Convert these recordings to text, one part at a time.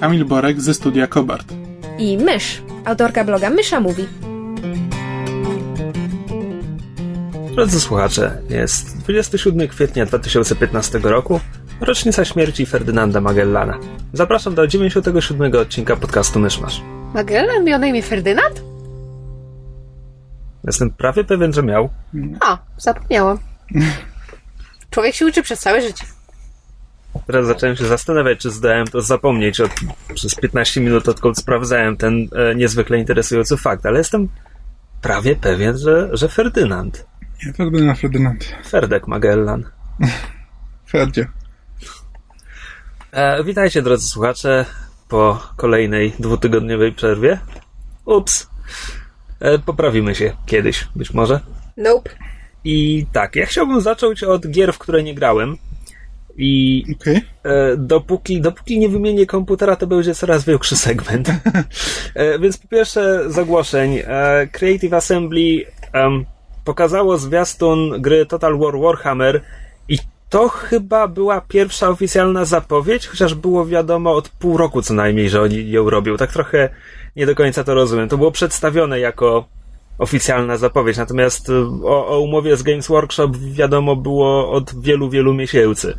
Kamil Borek ze studia Kobart. i Mysz, autorka bloga Mysza Mówi. Drodzy słuchacze, jest 27 kwietnia 2015 roku, rocznica śmierci Ferdynanda Magellana. Zapraszam do 97 odcinka podcastu Myszmasz. Magellan miał na imię Ferdynand? Jestem prawie pewien, że miał. A, zapomniałam. Człowiek się uczy przez całe życie. Teraz zacząłem się zastanawiać, czy zdołałem to zapomnieć od, przez 15 minut, odkąd sprawdzałem ten e, niezwykle interesujący fakt, ale jestem prawie pewien, że, że Ferdynand. Nie, Ferdynand, Ferdynand. Ferdek Magellan. Ferdzie. E, witajcie, drodzy słuchacze, po kolejnej dwutygodniowej przerwie. Ups. E, poprawimy się kiedyś, być może. Nope. I tak, ja chciałbym zacząć od gier, w które nie grałem. I Okej. e, dopóki, dopóki nie wymienię komputera, to będzie coraz większy segment. e, więc po pierwsze z ogłoszeń. E, Creative Assembly em, pokazało zwiastun gry Total War Warhammer i to chyba była pierwsza oficjalna zapowiedź, chociaż było wiadomo od pół roku co najmniej, że oni ją robią. Tak trochę nie do końca to rozumiem. To było przedstawione jako oficjalna zapowiedź, natomiast o, o umowie z Games Workshop wiadomo było od wielu, wielu miesięcy.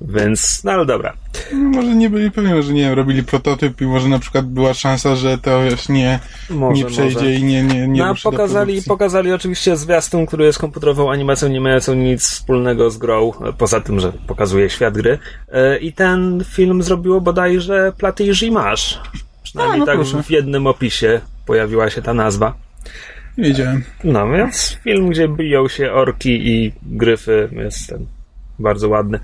Więc, no ale dobra. Może nie byli pewni, że nie wiem, robili prototyp i może na przykład była szansa, że to już nie, Może, nie przejdzie może. i nie, nie, nie No, pokazali, pokazali oczywiście zwiastun, który jest komputerową animacją, nie mającą nic wspólnego z grą, e, poza tym, że pokazuje świat gry. E, I ten film zrobiło bodajże Platy Masz. Przynajmniej A, no tak proszę. w jednym opisie pojawiła się ta nazwa. Wiedziałem. No więc film, gdzie biją się orki i gryfy, jest ten bardzo ładny.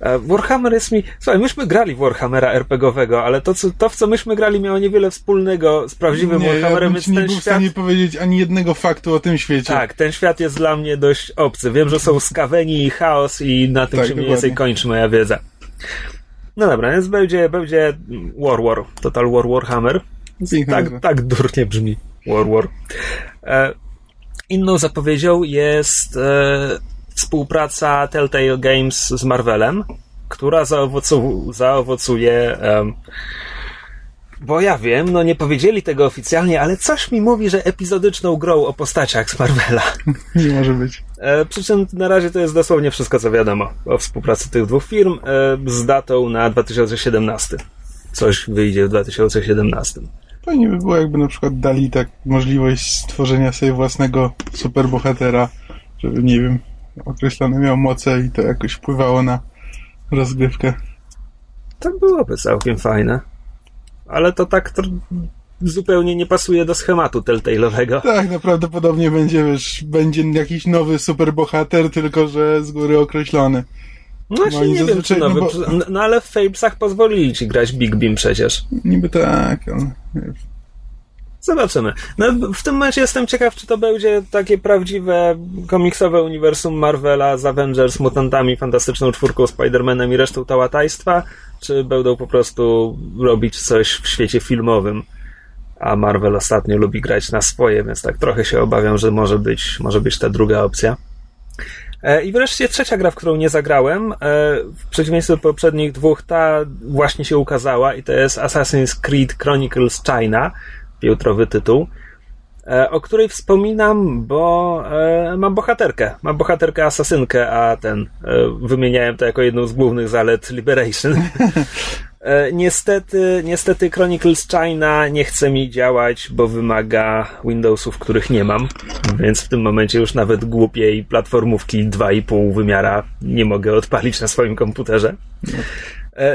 E, Warhammer jest mi. Słuchaj, myśmy grali w Warhammera RPGowego, ale to, co, to w co myśmy grali, miało niewiele wspólnego z prawdziwym Nie, ja Warhammerem, bym więc ci nie był w świat. stanie powiedzieć ani jednego faktu o tym świecie. Tak, ten świat jest dla mnie dość obcy. Wiem, że są skaweni i chaos, i na tym Tak, się mniej więcej kończy moja wiedza. No dobra, więc będzie, będzie War War, Total War Warhammer. Piękna Tak, nazwa. tak durnie brzmi War War. E, inną zapowiedzią jest e, współpraca Telltale Games z Marvelem, która zaowocu, zaowocuje. em, bo ja wiem, no nie powiedzieli tego oficjalnie, ale coś mi mówi, że epizodyczną grą o postaciach z Marvela. Nie może być. E, przy czym na razie to jest dosłownie wszystko, co wiadomo o współpracy tych dwóch firm e, z datą na 2017. Coś wyjdzie w 2017. Fajnie by było, jakby na przykład dali tak możliwość stworzenia sobie własnego superbohatera, żeby, nie wiem, określony miał moce i to jakoś wpływało na rozgrywkę. To byłoby całkiem fajne. Ale to tak tr- zupełnie nie pasuje do schematu Telltale'owego. Tak, naprawdę podobnie będzie, wiesz, będzie jakiś nowy superbohater, tylko że z góry określony. No właśnie nie wiem, czy zazwyczaj, nowy. no bo- No ale w Fabesach pozwolili ci grać Big Beam przecież. Niby tak, ale Zobaczymy. No, w tym momencie jestem ciekaw, czy to będzie takie prawdziwe komiksowe uniwersum Marvela z Avengers, mutantami, fantastyczną czwórką, Spider-Manem i resztą tałatajstwa, czy będą po prostu robić coś w świecie filmowym. A Marvel ostatnio lubi grać na swoje, więc tak trochę się obawiam, że może być, może być ta druga opcja. E, I wreszcie trzecia gra, w którą nie zagrałem, e, w przeciwieństwie do poprzednich dwóch, ta właśnie się ukazała i to jest Assassin's Creed Chronicles China, piętrowy tytuł, e, o której wspominam, bo e, mam bohaterkę. Mam bohaterkę asasynkę, a ten e, wymieniałem to jako jedną z głównych zalet Liberation. Niestety, niestety Chronicles China nie chce mi działać, bo wymaga Windowsów, których nie mam, więc w tym momencie już nawet głupiej platformówki 2,5 wymiara nie mogę odpalić na swoim komputerze.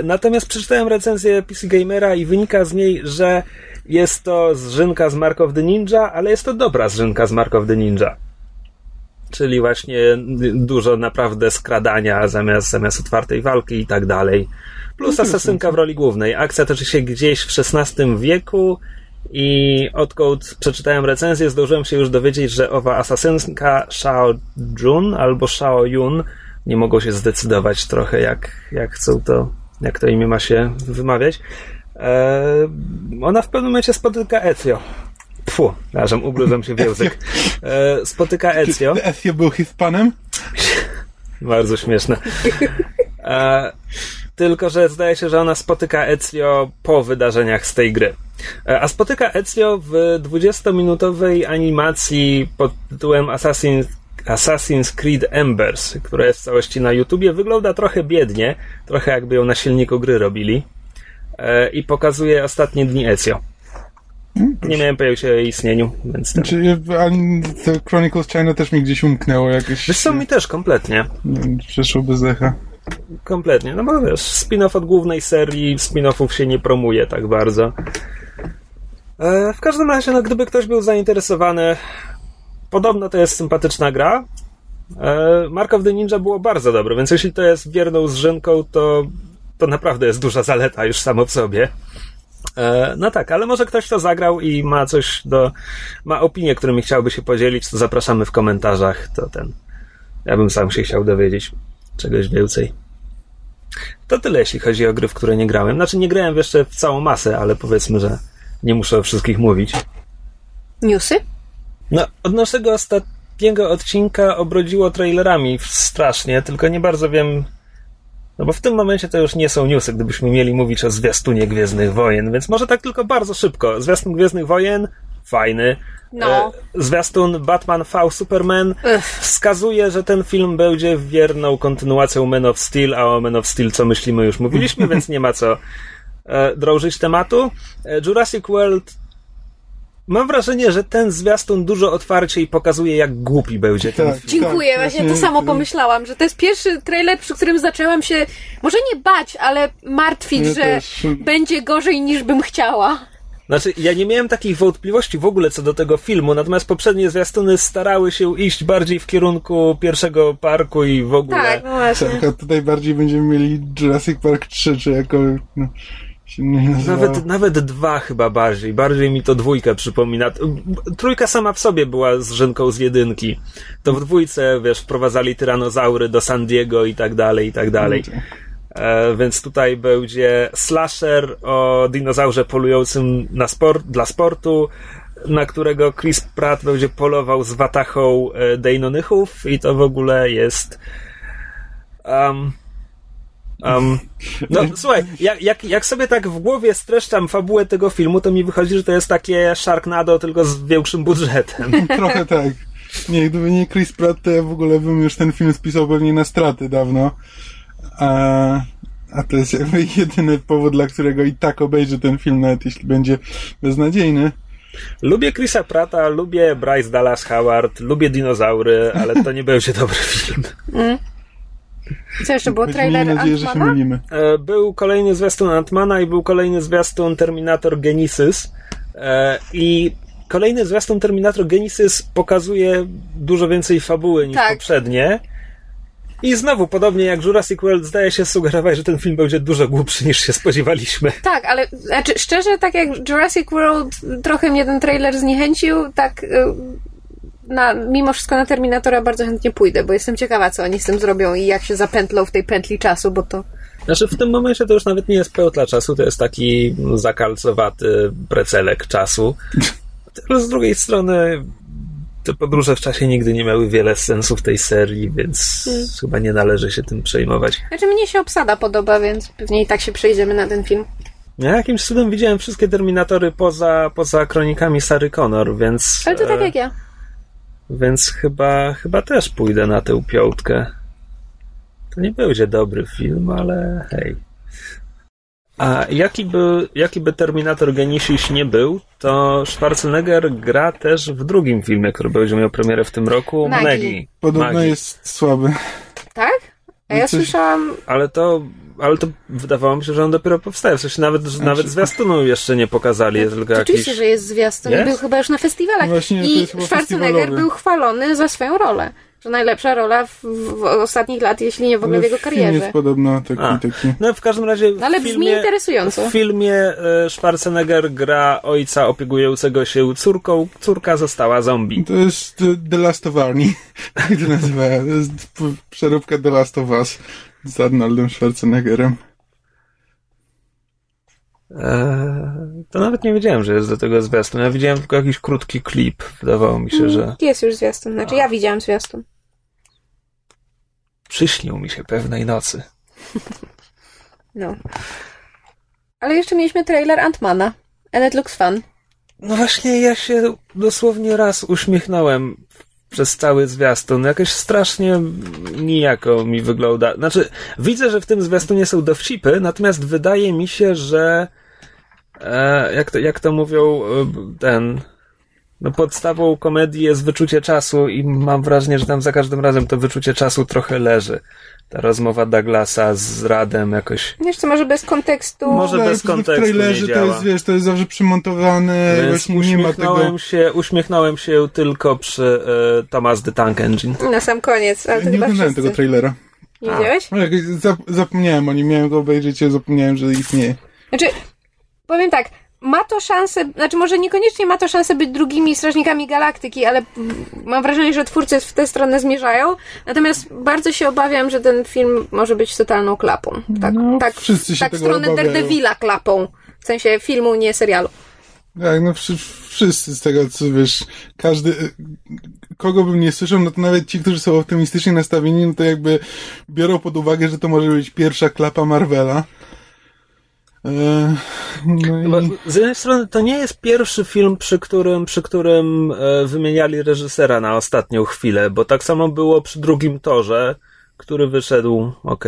Natomiast przeczytałem recenzję PC Gamera i wynika z niej, że jest to zrzynka z Mark of the Ninja, ale jest to dobra zrzynka z Mark of the Ninja. Czyli właśnie dużo naprawdę skradania zamiast, zamiast otwartej walki i tak dalej. Plus asasynka w roli głównej. Akcja toczy się gdzieś w XVI wieku i odkąd przeczytałem recenzję, zdążyłem się już dowiedzieć, że owa asasynka Shao Jun albo Shao Yun nie mogą się zdecydować trochę, jak, jak chcą to, jak to imię ma się wymawiać. E, ona w pewnym momencie spotyka Ezio. Pfu, przepraszam, ugryzłem się w język. E, spotyka Ezio. Czy Ezio był Hiszpanem? Bardzo śmieszne. E, tylko, że zdaje się, że ona spotyka Ezio po wydarzeniach z tej gry. E, a spotyka Ezio w 20-minutowej animacji pod tytułem Assassin's, Assassin's Creed Embers, która jest w całości na YouTubie. Wygląda trochę biednie, trochę jakby ją na silniku gry robili. E, I pokazuje ostatnie dni Ezio. Nie miałem pojęcia o jej istnieniu, więc... Ten... Czy to Chronicles China też mi gdzieś umknęło jakieś... Wiesz co, mi też kompletnie. Przeszło bez echa. Kompletnie, no bo wiesz, spin-off od głównej serii, spin-offów się nie promuje tak bardzo. E, w każdym razie, no gdyby ktoś był zainteresowany, podobno to jest sympatyczna gra. E, Mark of the Ninja było bardzo dobre, więc jeśli to jest wierną zrzynką, to, to naprawdę jest duża zaleta już samo w sobie. E, no tak, ale może ktoś to zagrał i ma coś do. ma opinie, którymi chciałby się podzielić, to zapraszamy w komentarzach. To ten. Ja bym sam się chciał dowiedzieć czegoś więcej. To tyle, jeśli chodzi o gry, w które nie grałem. Znaczy, nie grałem jeszcze w całą masę, ale powiedzmy, że nie muszę o wszystkich mówić. Newsy? No, od naszego ostatniego odcinka obrodziło trailerami strasznie, tylko nie bardzo wiem. No bo w tym momencie to już nie są newsy, gdybyśmy mieli mówić o zwiastunie Gwiezdnych Wojen, więc może tak tylko bardzo szybko. Zwiastun Gwiezdnych Wojen, fajny. No. E, Zwiastun Batman V Superman Ech. wskazuje, że ten film będzie wierną kontynuacją Man of Steel, a o Man of Steel co myślimy już mówiliśmy, więc nie ma co e, drążyć tematu. E, Jurassic World Mam wrażenie, że ten zwiastun dużo otwarciej pokazuje, jak głupi będzie ten Tak. film. Dziękuję, właśnie to samo pomyślałam, że to jest pierwszy trailer, przy którym zaczęłam się może nie bać, ale martwić, Ja że też. będzie gorzej niż bym chciała. Znaczy, ja nie miałem takich wątpliwości w ogóle co do tego filmu, natomiast poprzednie zwiastuny starały się iść bardziej w kierunku pierwszego parku i w ogóle. Tak, no właśnie. Tak, a tutaj bardziej będziemy mieli Jurassic Park 3, czy jako... No, się nie. Nawet, nawet dwa chyba bardziej. Bardziej mi to dwójkę przypomina. Trójka sama w sobie była z rzynką z jedynki. To w dwójce, wiesz, wprowadzali tyranozaury do San Diego i tak dalej, i tak dalej. E, więc tutaj będzie slasher o dinozaurze polującym na sport, dla sportu, na którego Chris Pratt będzie polował z watachą e, Deinonychów i to w ogóle jest um, um, no słuchaj, jak, jak, jak sobie tak w głowie streszczam fabułę tego filmu, to mi wychodzi, że to jest takie Sharknado, tylko z większym budżetem. Trochę tak. Nie, gdyby nie Chris Pratt, to ja w ogóle bym już ten film spisał pewnie na straty dawno. A, a to jest jakby jedyny powód, dla którego i tak obejrzę ten film, nawet jeśli będzie beznadziejny. Lubię Chrisa Prata, lubię Bryce Dallas Howard, lubię dinozaury, ale to nie będzie dobry film. Co jeszcze było? Będziemy mieli Trailer nadzieję, że się Ant-Mana? mylimy. E, Był kolejny zwiastun Antmana i był kolejny zwiastun Terminator Genesis. E, I kolejny zwiastun Terminator Genesis pokazuje dużo więcej fabuły niż Tak. poprzednie. I znowu, podobnie jak Jurassic World, zdaje się sugerować, że ten film będzie dużo głupszy niż się spodziewaliśmy. Tak, ale znaczy, szczerze, tak jak Jurassic World, trochę mnie ten trailer zniechęcił, tak y, na, mimo wszystko na Terminatora bardzo chętnie pójdę, bo jestem ciekawa, co oni z tym zrobią i jak się zapętlą w tej pętli czasu, bo to Znaczy, w tym momencie to już nawet nie jest pełtla czasu, to jest taki zakalcowaty precelek czasu. Ale z drugiej strony te podróże w czasie nigdy nie miały wiele sensu w tej serii, więc chyba nie należy się tym przejmować. Znaczy, mnie się obsada podoba, więc pewnie i tak się przejdziemy na ten film. Ja jakimś cudem widziałem wszystkie Terminatory poza, poza kronikami Sary Connor, więc... Ale to tak e, jak ja. Więc chyba, chyba też pójdę na tę piątkę. To nie będzie dobry film, ale hej. A jaki by, jaki by Terminator Genesis nie był, to Schwarzenegger gra też w drugim filmie, który będzie miał premierę w tym roku, Maggie. Maggie. Podobno Maggie. jest słaby. Tak? A ja coś- słyszałam... Ale to, ale to wydawało mi się, że on dopiero powstaje. W sensie nawet, że nawet zwiastunu jeszcze nie pokazali, jest tylko jakiś... Oczywiście, że jest zwiastun i Jest? był chyba już na festiwalach. Właśnie, to I Schwarzenegger był chwalony za swoją rolę. Że najlepsza rola w, w ostatnich lat, jeśli nie w ogóle Ale w jego film jest karierze. podobno taki, A. taki. No w każdym razie w No, ale brzmi filmie, interesująco. w filmie e, Schwarzenegger gra ojca opiekującego się córką. Córka została zombie. To jest The, Last of Arnie. Tak to nazywa. To jest przeróbka The Last of Us z Arnoldem Schwarzeneggerem. E, to nawet nie wiedziałem, że jest do tego zwiastun. Ja widziałem tylko jakiś krótki klip. Wydawało mi się, że Jest już zwiastun. Znaczy, ja widziałam zwiastun. przyśnił mi się pewnej nocy. No. Ale jeszcze mieliśmy trailer Antmana. And it looks fun. No właśnie, ja się dosłownie raz uśmiechnąłem przez cały zwiastun. Jakoś strasznie nijako mi wygląda. Znaczy, widzę, że w tym zwiastunie są dowcipy, natomiast wydaje mi się, że e, jak, to, jak to mówią e, ten... No podstawą komedii jest wyczucie czasu i mam wrażenie, że tam za każdym razem to wyczucie czasu trochę leży. Ta rozmowa Douglasa z Radem jakoś... Wiesz co, może bez kontekstu... Może No, bez w kontekstu trailerze nie to jest, wiesz, to jest zawsze przymontowane, Więc właśnie nie ma tego... uśmiechnąłem się, uśmiechnąłem się tylko przy e, Thomas the Tank Engine. Na sam koniec, ale to Nie chyba oglądałem tego trailera. Nie widziałeś? Zap, zapomniałem o nim, miałem go obejrzeć i zapomniałem, że istnieje. Znaczy, powiem tak, ma to szansę, znaczy może niekoniecznie ma to szansę być drugimi Strażnikami Galaktyki, ale mam wrażenie, że twórcy w tę stronę zmierzają. Natomiast bardzo się obawiam, że ten film może być totalną klapą. Tak, No, tak, wszyscy się tak tego stronę obawiają. Daredevila klapą. W sensie filmu, nie serialu. Tak, no wszy, wszyscy z tego, co wiesz, każdy, kogo bym nie słyszał, no to nawet ci, którzy są optymistycznie nastawieni, no to jakby biorą pod uwagę, że to może być pierwsza klapa Marvela. Eee, no i... z jednej strony to nie jest pierwszy film, przy którym, przy którym e, wymieniali reżysera na ostatnią chwilę, bo tak samo było przy drugim torze, który wyszedł ok.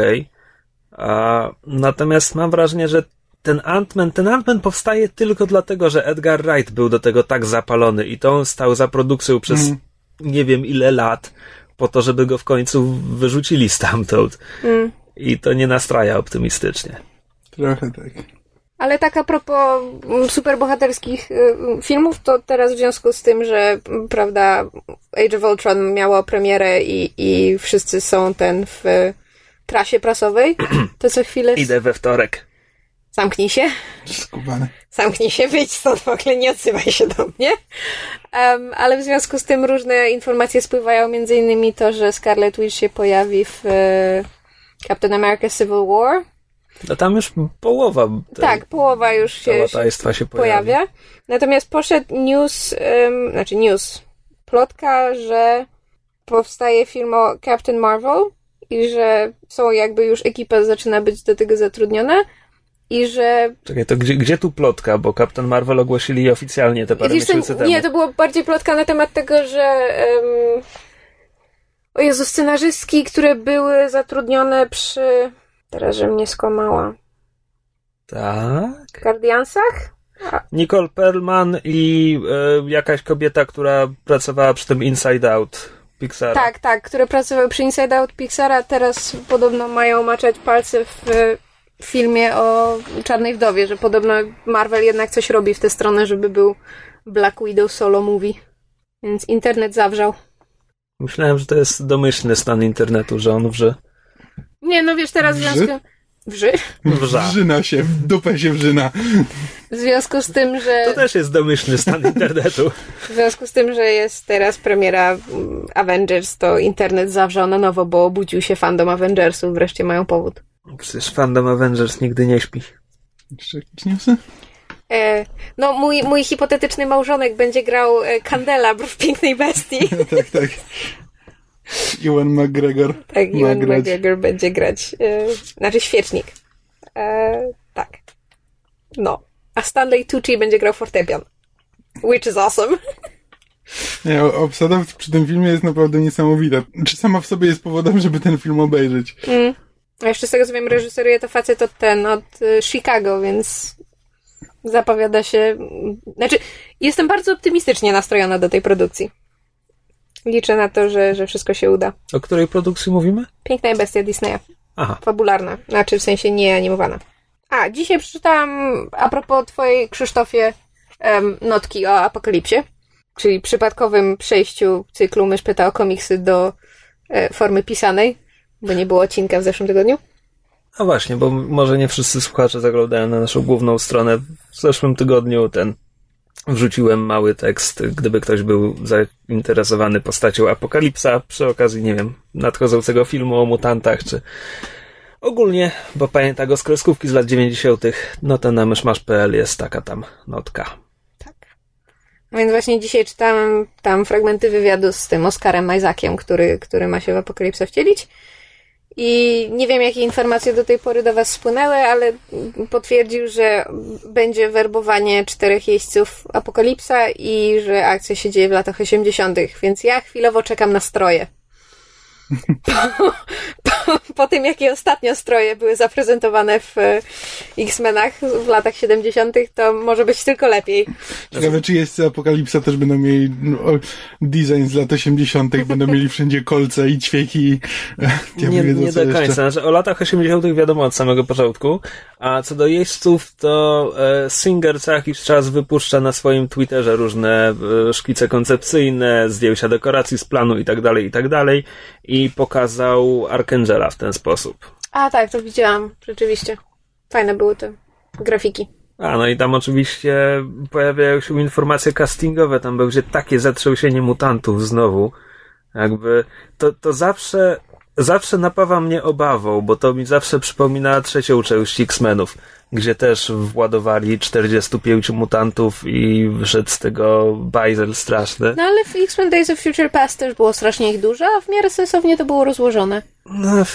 A, natomiast mam wrażenie, że ten Ant-Man, ten Ant-Man powstaje tylko dlatego, że Edgar Wright był do tego tak zapalony i to on stał za produkcją przez Mhm. nie wiem ile lat po to, żeby go w końcu wyrzucili stamtąd. Mm. I to nie nastraja optymistycznie. Trochę tak. Ale tak a propos mm, superbohaterskich y, filmów, to teraz w związku z tym, że mm, prawda, Age of Ultron miało premierę i, i wszyscy są ten w trasie prasowej, to co chwilę Idę we wtorek. zamknij się, Skubany. zamknij się, wyjdź stąd w ogóle, nie odzywaj się do mnie. Em, ale w związku z tym różne informacje spływają, między innymi to, że Scarlet Witch się pojawi w y, Captain America Civil War. No tam już połowa Tak, połowa już się, się Załatajstwa się pojawi. pojawia. Natomiast poszedł news, um, znaczy news, plotka, że powstaje film o Captain Marvel i że są jakby już ekipa zaczyna być do tego zatrudniona i że Czekaj, to gdzie, gdzie tu plotka? Bo Captain Marvel ogłosili oficjalnie te parę miesięcy temu. nie, to było bardziej plotka na temat tego, że um, o Jezu, scenarzystki, które były zatrudnione przy teraz, że mnie skłamała Tak. Guardiansach? Nicole Perlman i e, jakaś kobieta, która pracowała przy tym Inside Out Pixara. Tak, tak, które pracowały przy Inside Out Pixara, teraz podobno mają maczać palce w filmie o Czarnej Wdowie, że podobno Marvel jednak coś robi w tę stronę, żeby był Black Widow solo movie. Więc internet zawrzał. Myślałem, że to jest domyślny stan internetu, że on wrzy. Nie, no wiesz, teraz w związku... Wrzy? Wrza. Wrzyna się, w dupę się wrzyna. W związku z tym, że... To też jest domyślny stan internetu. W związku z tym, że jest teraz premiera mm, Avengers, to internet zawrzał na nowo, bo obudził się fandom Avengersów, wreszcie mają powód. Przecież fandom Avengers nigdy nie śpi. Jeszcze jakieś newsy? E, no, mój, mój hipotetyczny małżonek będzie grał e, Candelabr w Pięknej Bestii. tak, tak. Ewan McGregor Tak, ma Ewan grać. McGregor będzie grać. E, znaczy świecznik. E, tak. No. A Stanley Tucci będzie grał fortepian. Which is awesome. Nie, obsada przy tym filmie jest naprawdę niesamowita. Czy sama w sobie jest powodem, żeby ten film obejrzeć? Mm. A jeszcze z tego co wiem, reżyseruje to facet od ten, od e, Chicago, więc zapowiada się... Znaczy, jestem bardzo optymistycznie nastrojona do tej produkcji. Liczę na to, że, że wszystko się uda. O której produkcji mówimy? Piękna bestia Disneya. Aha. Fabularna. Znaczy, w sensie nie animowana. A, dzisiaj przeczytałam a propos twojej, Krzysztofie, em, notki o apokalipsie. Czyli przypadkowym przejściu cyklu Mysz pyta o komiksy do e, formy pisanej, bo nie było odcinka w zeszłym tygodniu. A właśnie, bo może nie wszyscy słuchacze zaglądają na naszą główną stronę. W zeszłym tygodniu ten wrzuciłem mały tekst, gdyby ktoś był zainteresowany postacią Apokalipsa przy okazji, nie wiem, nadchodzącego filmu o mutantach, czy ogólnie, bo pamięta go z kreskówki z lat 90., no to na myszmasz.pl jest taka tam notka. Więc właśnie dzisiaj czytałem tam fragmenty wywiadu z tym Oscarem Isaakiem, który, który ma się w Apokalipsę wcielić. I nie wiem, jakie informacje do tej pory do Was spłynęły, ale potwierdził, że będzie werbowanie czterech jeźdźców Apokalipsa i że akcja się dzieje w latach 80., więc ja chwilowo czekam na stroje. Po, po, po tym, jakie ostatnio stroje były zaprezentowane w e, X-Menach w latach 70., to może być tylko lepiej. Ciekawe, czy jest Apokalipsa też będą mieli no, design z lat 80., będą mieli wszędzie kolce i ćwieki. Ja nie, wiedzą, nie do końca. Znaczy, o latach 80. wiadomo od samego początku, a co do jeźdźców, to e, Singer co jakiś czas wypuszcza na swoim Twitterze różne e, szkice koncepcyjne, zdjęcia dekoracji z planu i tak dalej, i tak dalej i pokazał Archangela w ten sposób. A tak, to widziałam, rzeczywiście. Fajne były te grafiki. A, no i tam oczywiście pojawiają się informacje castingowe, tam będzie takie zatrzęsienie mutantów znowu. Jakby, to, to zawsze, zawsze napawa mnie obawą, bo to mi zawsze przypomina trzecią część X-Menów, gdzie też władowali 45 mutantów i wyszedł z tego bajzel straszny. No ale w X-Men Days of Future Past też było strasznie ich dużo, a w miarę sensownie to było rozłożone. No,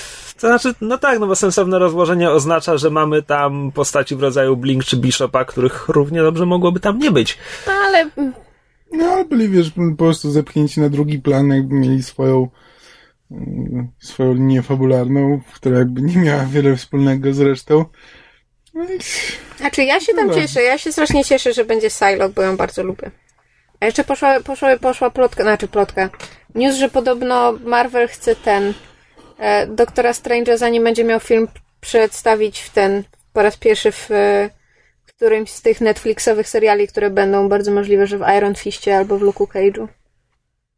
to znaczy, no tak, no bo sensowne rozłożenie oznacza, że mamy tam postaci w rodzaju Blink czy Bishopa, których równie dobrze mogłoby tam nie być. No ale... No, byli, wiesz, po prostu zepchnięci na drugi plan, jakby mieli swoją mm, swoją linię fabularną, która jakby nie miała wiele wspólnego z resztą. No znaczy, ja się tam no. cieszę, ja się strasznie cieszę, że będzie Psylocke, bo ją bardzo lubię. A jeszcze poszła, poszła, poszła plotka, znaczy plotka. News, że podobno Marvel chce ten e, Doktora Strange'a, zanim będzie miał film przedstawić w ten, po raz pierwszy w e, którymś z tych Netflixowych seriali, które będą bardzo możliwe, że w Iron Fistie albo w Luke'u Cage'u.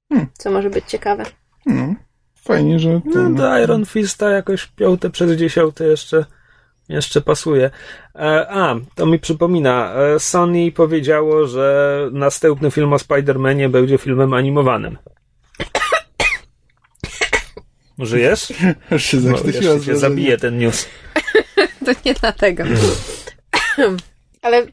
Hmm. Co może być ciekawe. No, fajnie, że... To... No do Iron Fista jakoś piąte przez dziesiąte jeszcze jeszcze pasuje. E, a, to mi przypomina. E, Sony powiedziało, że następny film o Spider-Manie będzie filmem animowanym. Żyjesz? Aż się zakrztusiła. Cię zabije ten news. to nie dlatego. Ale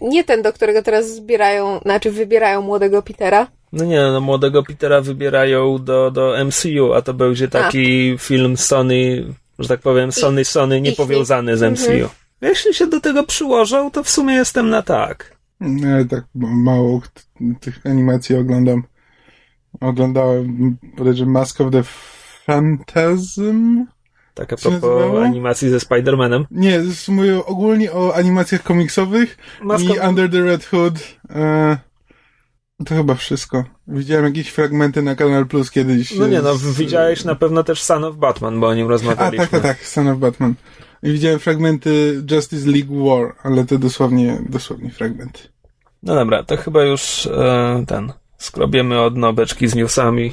nie ten, do którego teraz zbierają, znaczy wybierają młodego Petera. No nie, no młodego Petera wybierają do, do MCU, a to będzie taki a. film Sony że tak powiem, Sony Sony niepowiązany z MCU. Mhm. Jeśli się do tego przyłożą, to w sumie jestem na tak. Ja tak mało tych animacji oglądam. Oglądałem, podejrzewam, Mask of the Phantasm. Tak a propos animacji ze Spider-Manem. Nie, mówię ogólnie o animacjach komiksowych Mask i of... Under the Red Hood. E, to chyba wszystko. Widziałem jakieś fragmenty na Kanal Plus kiedyś. No nie, no widziałeś na pewno też Son of Batman, bo o nim rozmawialiśmy. A, tak, tak, tak, Son of Batman. I widziałem fragmenty Justice League War, ale to dosłownie, dosłownie fragmenty. No dobra, to chyba już e, ten, skrobiemy od nobeczki z newsami.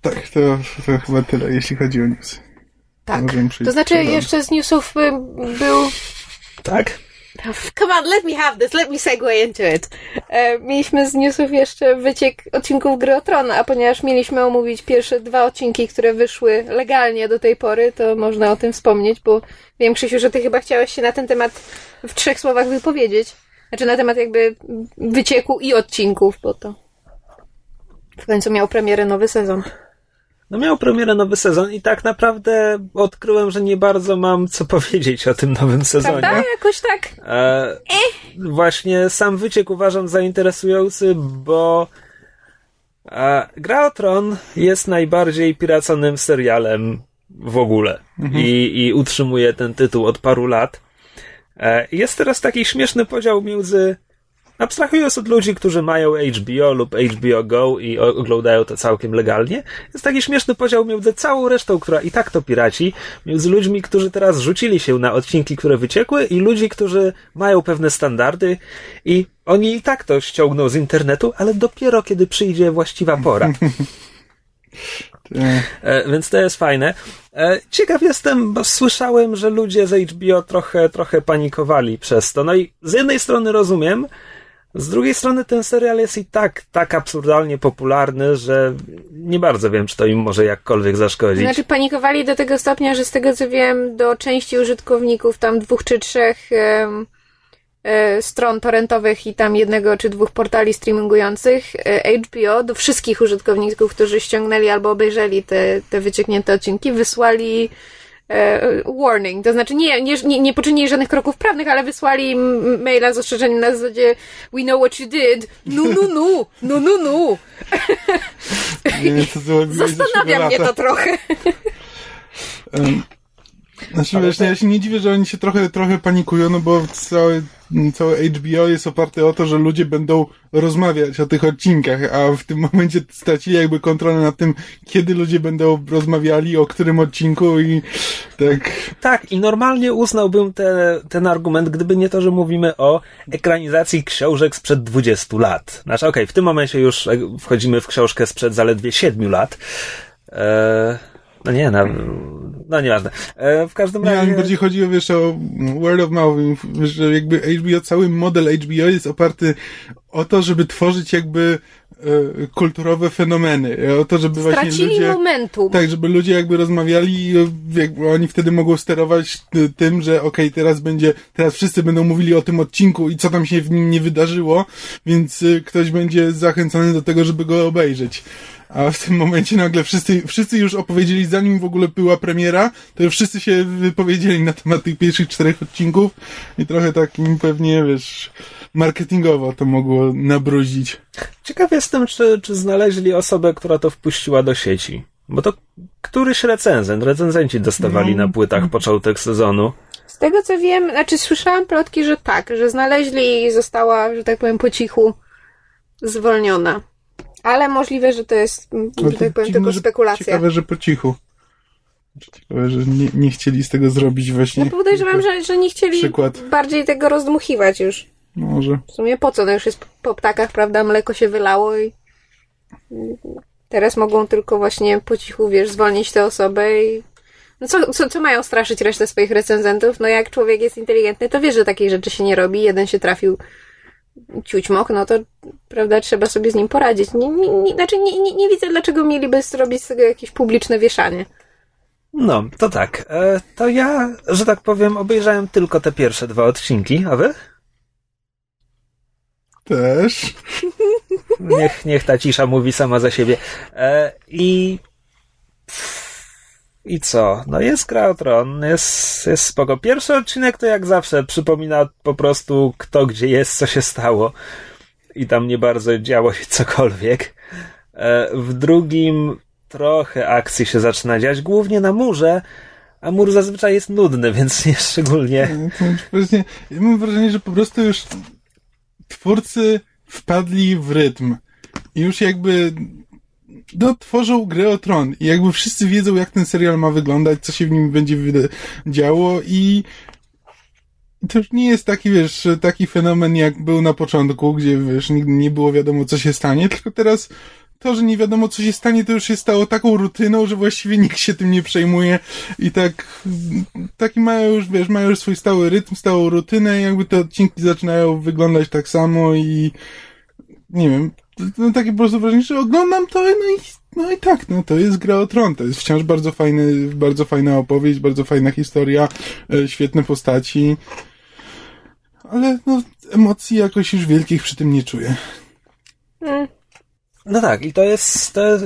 Tak, to, to chyba tyle, jeśli chodzi o news. Tak, to znaczy jeszcze z newsów był... Tak? Come on, let me have this, let me segue into it. E, mieliśmy z newsów jeszcze wyciek odcinków Gry o Tron, a ponieważ mieliśmy omówić pierwsze dwa odcinki, które wyszły legalnie do tej pory, to można o tym wspomnieć, bo wiem, Krzysiu, że ty chyba chciałeś się na ten temat w trzech słowach wypowiedzieć. Znaczy na temat jakby wycieku i odcinków, bo to w końcu miał premierę nowy sezon. No miał premierę nowy sezon i tak naprawdę odkryłem, że nie bardzo mam co powiedzieć o tym nowym sezonie. Prawda? Jakoś tak. E. Właśnie sam wyciek uważam za interesujący, bo e, Gra o Tron jest najbardziej piraconym serialem w ogóle mhm. I, i utrzymuje ten tytuł od paru lat. E, jest teraz taki śmieszny podział między abstrahując od ludzi, którzy mają HBO lub HBO Go i oglądają to całkiem legalnie, jest taki śmieszny podział między całą resztą, która i tak to piraci, między ludźmi, którzy teraz rzucili się na odcinki, które wyciekły i ludzi, którzy mają pewne standardy i oni i tak to ściągną z internetu, ale dopiero kiedy przyjdzie właściwa pora. E, więc to jest fajne. E, ciekaw jestem, bo słyszałem, że ludzie z HBO trochę, trochę panikowali przez to. No i z jednej strony rozumiem, z drugiej strony ten serial jest i tak tak absurdalnie popularny, że nie bardzo wiem, czy to im może jakkolwiek zaszkodzić. Znaczy panikowali do tego stopnia, że z tego co wiem, do części użytkowników, tam dwóch czy trzech e, stron torrentowych i tam jednego czy dwóch portali streamingujących e, HBO, do wszystkich użytkowników, którzy ściągnęli albo obejrzeli te, te wycieknięte odcinki, wysłali warning, to znaczy nie, nie, nie, nie poczynili żadnych kroków prawnych, ale wysłali maila z ostrzeżeniem na zasadzie we know what you did, no, no. Nie wiem, co zrobiłeś Zastanawia mnie to trochę. Um, znaczy, wiesz, ja się nie dziwię, że oni się trochę, trochę panikują, no bo całe, całe HBO jest oparte o to, że ludzie będą rozmawiać o tych odcinkach, a w tym momencie stracili jakby kontrolę nad tym, kiedy ludzie będą rozmawiali, o którym odcinku i tak... Tak, i normalnie uznałbym te, ten argument, gdyby nie to, że mówimy o ekranizacji książek sprzed 20 lat. Znaczy, okej, w tym momencie już e, wchodzimy w książkę sprzed zaledwie 7 lat. Eee, no nie, no, no nieważne. Eee, w każdym Nie, ale razie... mi bardziej chodzi o, wiesz, o word of mouth, że jakby HBO, cały model HBO jest oparty o to, żeby tworzyć jakby e, kulturowe fenomeny, e, o to, żeby właśnie Stracili ludzie... momentum. Tak, żeby ludzie jakby rozmawiali e, jakby oni wtedy mogą sterować tym, że okej, teraz będzie, teraz wszyscy będą mówili o tym odcinku i co tam się w nim nie wydarzyło, więc ktoś będzie zachęcony do tego, żeby go obejrzeć. A w tym momencie nagle wszyscy, wszyscy już opowiedzieli, zanim w ogóle była premiera, to już wszyscy się wypowiedzieli na temat tych pierwszych czterech odcinków i trochę takim pewnie, wiesz, marketingowo to mogło nabrudzić. Ciekaw jestem, czy, czy znaleźli osobę, która to wpuściła do sieci. Bo to któryś recenzent, recenzenci dostawali No. na płytach początek sezonu. Z tego co wiem, znaczy słyszałam plotki, że tak, że znaleźli i została, że tak powiem, po cichu zwolniona. Ale możliwe, że to jest, mm, że tak powiem, tylko spekulacja. Ciekawe, że po cichu. Ciekawe, że nie, nie chcieli z tego zrobić właśnie. No podejrzewam, że, że nie chcieli Przykład. bardziej tego rozdmuchiwać już. Może. W sumie po co? No już jest po ptakach, prawda? Mleko się wylało i teraz mogą tylko właśnie po cichu, wiesz, zwolnić tę osobę i no co, co, co mają straszyć resztę swoich recenzentów? No jak człowiek jest inteligentny, to wie, że takich rzeczy się nie robi. Jeden się trafił ciućmok, no to prawda, trzeba sobie z nim poradzić. Nie, nie, nie, znaczy nie, nie, nie widzę, dlaczego mieliby zrobić z tego jakieś publiczne wieszanie. No, to tak. E, to ja, że tak powiem, obejrzałem tylko te pierwsze dwa odcinki, a wy? Też. Niech, niech ta cisza mówi sama za siebie. E, I. I co? No jest gra tron, jest, jest spoko. Pierwszy odcinek to jak zawsze przypomina po prostu kto gdzie jest, co się stało. I tam nie bardzo działo się cokolwiek. E, w drugim trochę akcji się zaczyna dziać, głównie na murze, a mur zazwyczaj jest nudny, więc nie szczególnie. Ja mam wrażenie, że po prostu już twórcy wpadli w rytm. I już jakby no, tworzą grę o tron. I jakby wszyscy wiedzą, jak ten serial ma wyglądać, co się w nim będzie działo i to już nie jest taki, wiesz, taki fenomen, jak był na początku, gdzie, wiesz, nigdy nie było wiadomo, co się stanie, tylko teraz to, że nie wiadomo, co się stanie, to już się stało taką rutyną, że właściwie nikt się tym nie przejmuje i tak, taki mają już, wiesz, mają już swój stały rytm, stałą rutynę i jakby te odcinki zaczynają wyglądać tak samo i nie wiem, no takie po prostu wrażenie, że oglądam to, no i, no i tak, no to jest gra o tron, to jest wciąż bardzo fajny, bardzo fajna opowieść, bardzo fajna historia, e, świetne postaci, ale no emocji jakoś już wielkich przy tym nie czuję. Mm. No tak, i to jest, to jest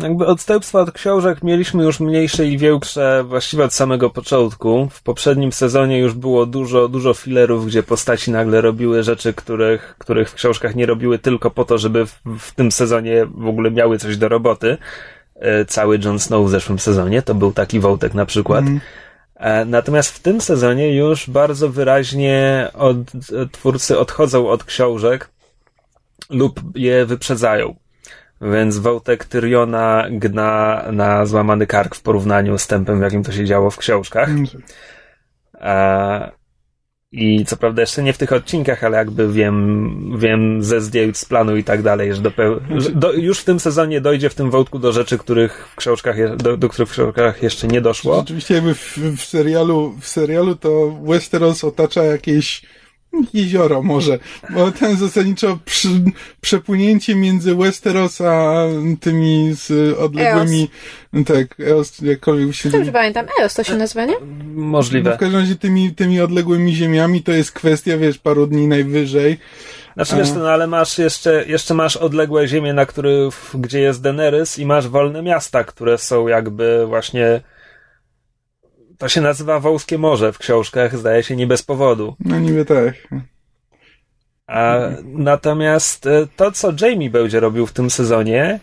jakby odstępstwa od książek mieliśmy już mniejsze i większe właściwie od samego początku. W poprzednim sezonie już było dużo, dużo filerów, gdzie postaci nagle robiły rzeczy, których, których w książkach nie robiły tylko po to, żeby w, w tym sezonie w ogóle miały coś do roboty. E, Cały Jon Snow w zeszłym sezonie, to był taki wątek na przykład. Mm. E, Natomiast w tym sezonie już bardzo wyraźnie od, twórcy odchodzą od książek lub je wyprzedzają. Więc wątek Tyriona gna na złamany kark w porównaniu z tempem, w jakim to się działo w książkach. Mm. E, I co prawda jeszcze nie w tych odcinkach, ale jakby wiem, wiem ze zdjęć z planu i tak dalej, że, że do, już w tym sezonie dojdzie w tym wątku do rzeczy, których w książkach, je, do, do których w książkach jeszcze nie doszło. Rzeczywiście jakby w, w, serialu, w serialu to Westeros otacza jakieś jezioro może, bo ten zasadniczo przy, przepłynięcie między Westeros a tymi z odległymi, Eos. tak, Eos, jakkolwiek się... Dobrze pamiętam, Eos to się nazywa, nie? Możliwe. No w każdym razie tymi, tymi odległymi ziemiami to jest kwestia, wiesz, paru dni najwyżej. Znaczy wiesz, no ale masz jeszcze, jeszcze masz odległe ziemie, na których, gdzie jest Daenerys i masz wolne miasta, które są jakby właśnie to się nazywa Wąskie Morze w książkach, zdaje się nie bez powodu. No niby tak. A, natomiast e, to, co Jamie będzie robił w tym sezonie,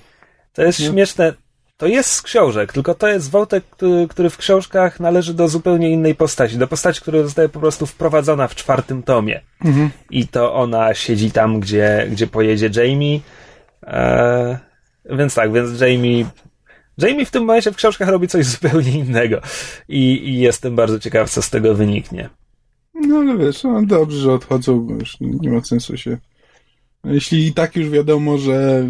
to jest no. śmieszne. To jest z książek, tylko to jest wątek, który, w książkach należy do zupełnie innej postaci. Do postaci, która zostaje po prostu wprowadzona w czwartym tomie. Mhm. I to ona siedzi tam, gdzie, gdzie pojedzie Jamie. E, więc tak, więc Jamie Jamie w tym momencie w książkach robi coś zupełnie innego i, i jestem bardzo ciekaw, co z tego wyniknie. No ale wiesz, no dobrze, że odchodzą, bo już nie ma sensu się... Jeśli i tak już wiadomo, że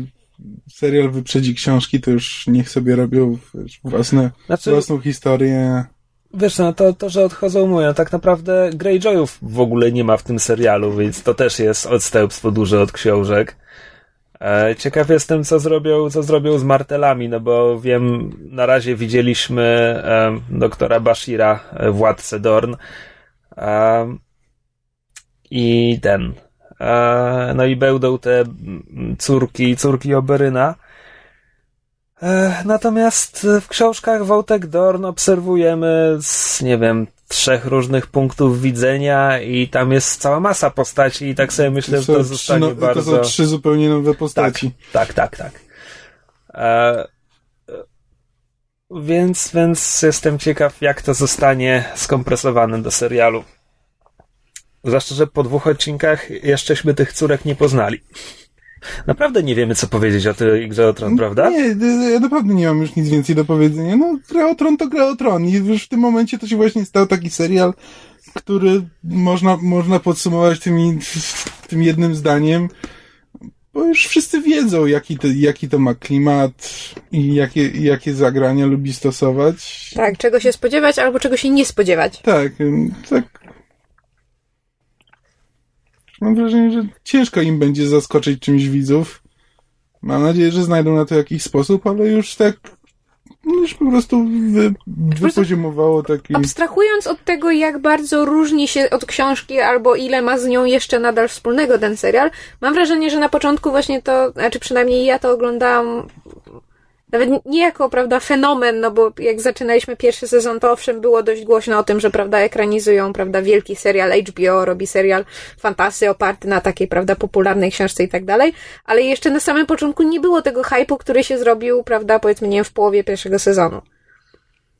serial wyprzedzi książki, to już niech sobie robią wiesz, własne, znaczy, własną historię. Wiesz, no to, to, że odchodzą mówią, tak naprawdę Greyjoyów w ogóle nie ma w tym serialu, więc to też jest odstępstwo duże od książek. E, ciekaw jestem, co zrobią, co zrobią z martelami, no bo wiem, na razie widzieliśmy e, doktora Bashira, e, władcę Dorn. I ten. No i będą te córki, córki Oberyna. Natomiast w książkach Wątek Dorn obserwujemy z, nie wiem, trzech różnych punktów widzenia i tam jest cała masa postaci i tak sobie myślę, że to zostanie no, bardzo... To są trzy zupełnie nowe postaci. Tak, tak, tak. tak. E, więc, więc jestem ciekaw, jak to zostanie skompresowane do serialu. Zwłaszcza, że po dwóch odcinkach jeszcześmy tych córek nie poznali. Naprawdę nie wiemy, co powiedzieć o tej grze o Tron, prawda? Nie, ja naprawdę nie mam już nic więcej do powiedzenia. No, gra o Tron to gra o Tron i już w tym momencie to się właśnie stał taki serial, który można, można podsumować tymi, tym jednym zdaniem, bo już wszyscy wiedzą, jaki to, jaki to ma klimat i jakie, jakie zagrania lubi stosować. Tak, czego się spodziewać albo czego się nie spodziewać. Tak, tak Mam wrażenie, że ciężko im będzie zaskoczyć czymś widzów. Mam nadzieję, że znajdą na to jakiś sposób, ale już tak już po prostu wy, wypoziomowało taki... Abstrahując od tego, jak bardzo różni się od książki, albo ile ma z nią jeszcze nadal wspólnego ten serial, mam wrażenie, że na początku właśnie to, znaczy przynajmniej ja to oglądałam nawet nie jako, prawda, fenomen, no bo jak zaczynaliśmy pierwszy sezon, to owszem, było dość głośno o tym, że, prawda, ekranizują, prawda, wielki serial HBO, robi serial fantasy oparty na takiej, prawda, popularnej książce i tak dalej, ale jeszcze na samym początku nie było tego hypu, który się zrobił, prawda, powiedzmy, nie wiem, w połowie pierwszego sezonu.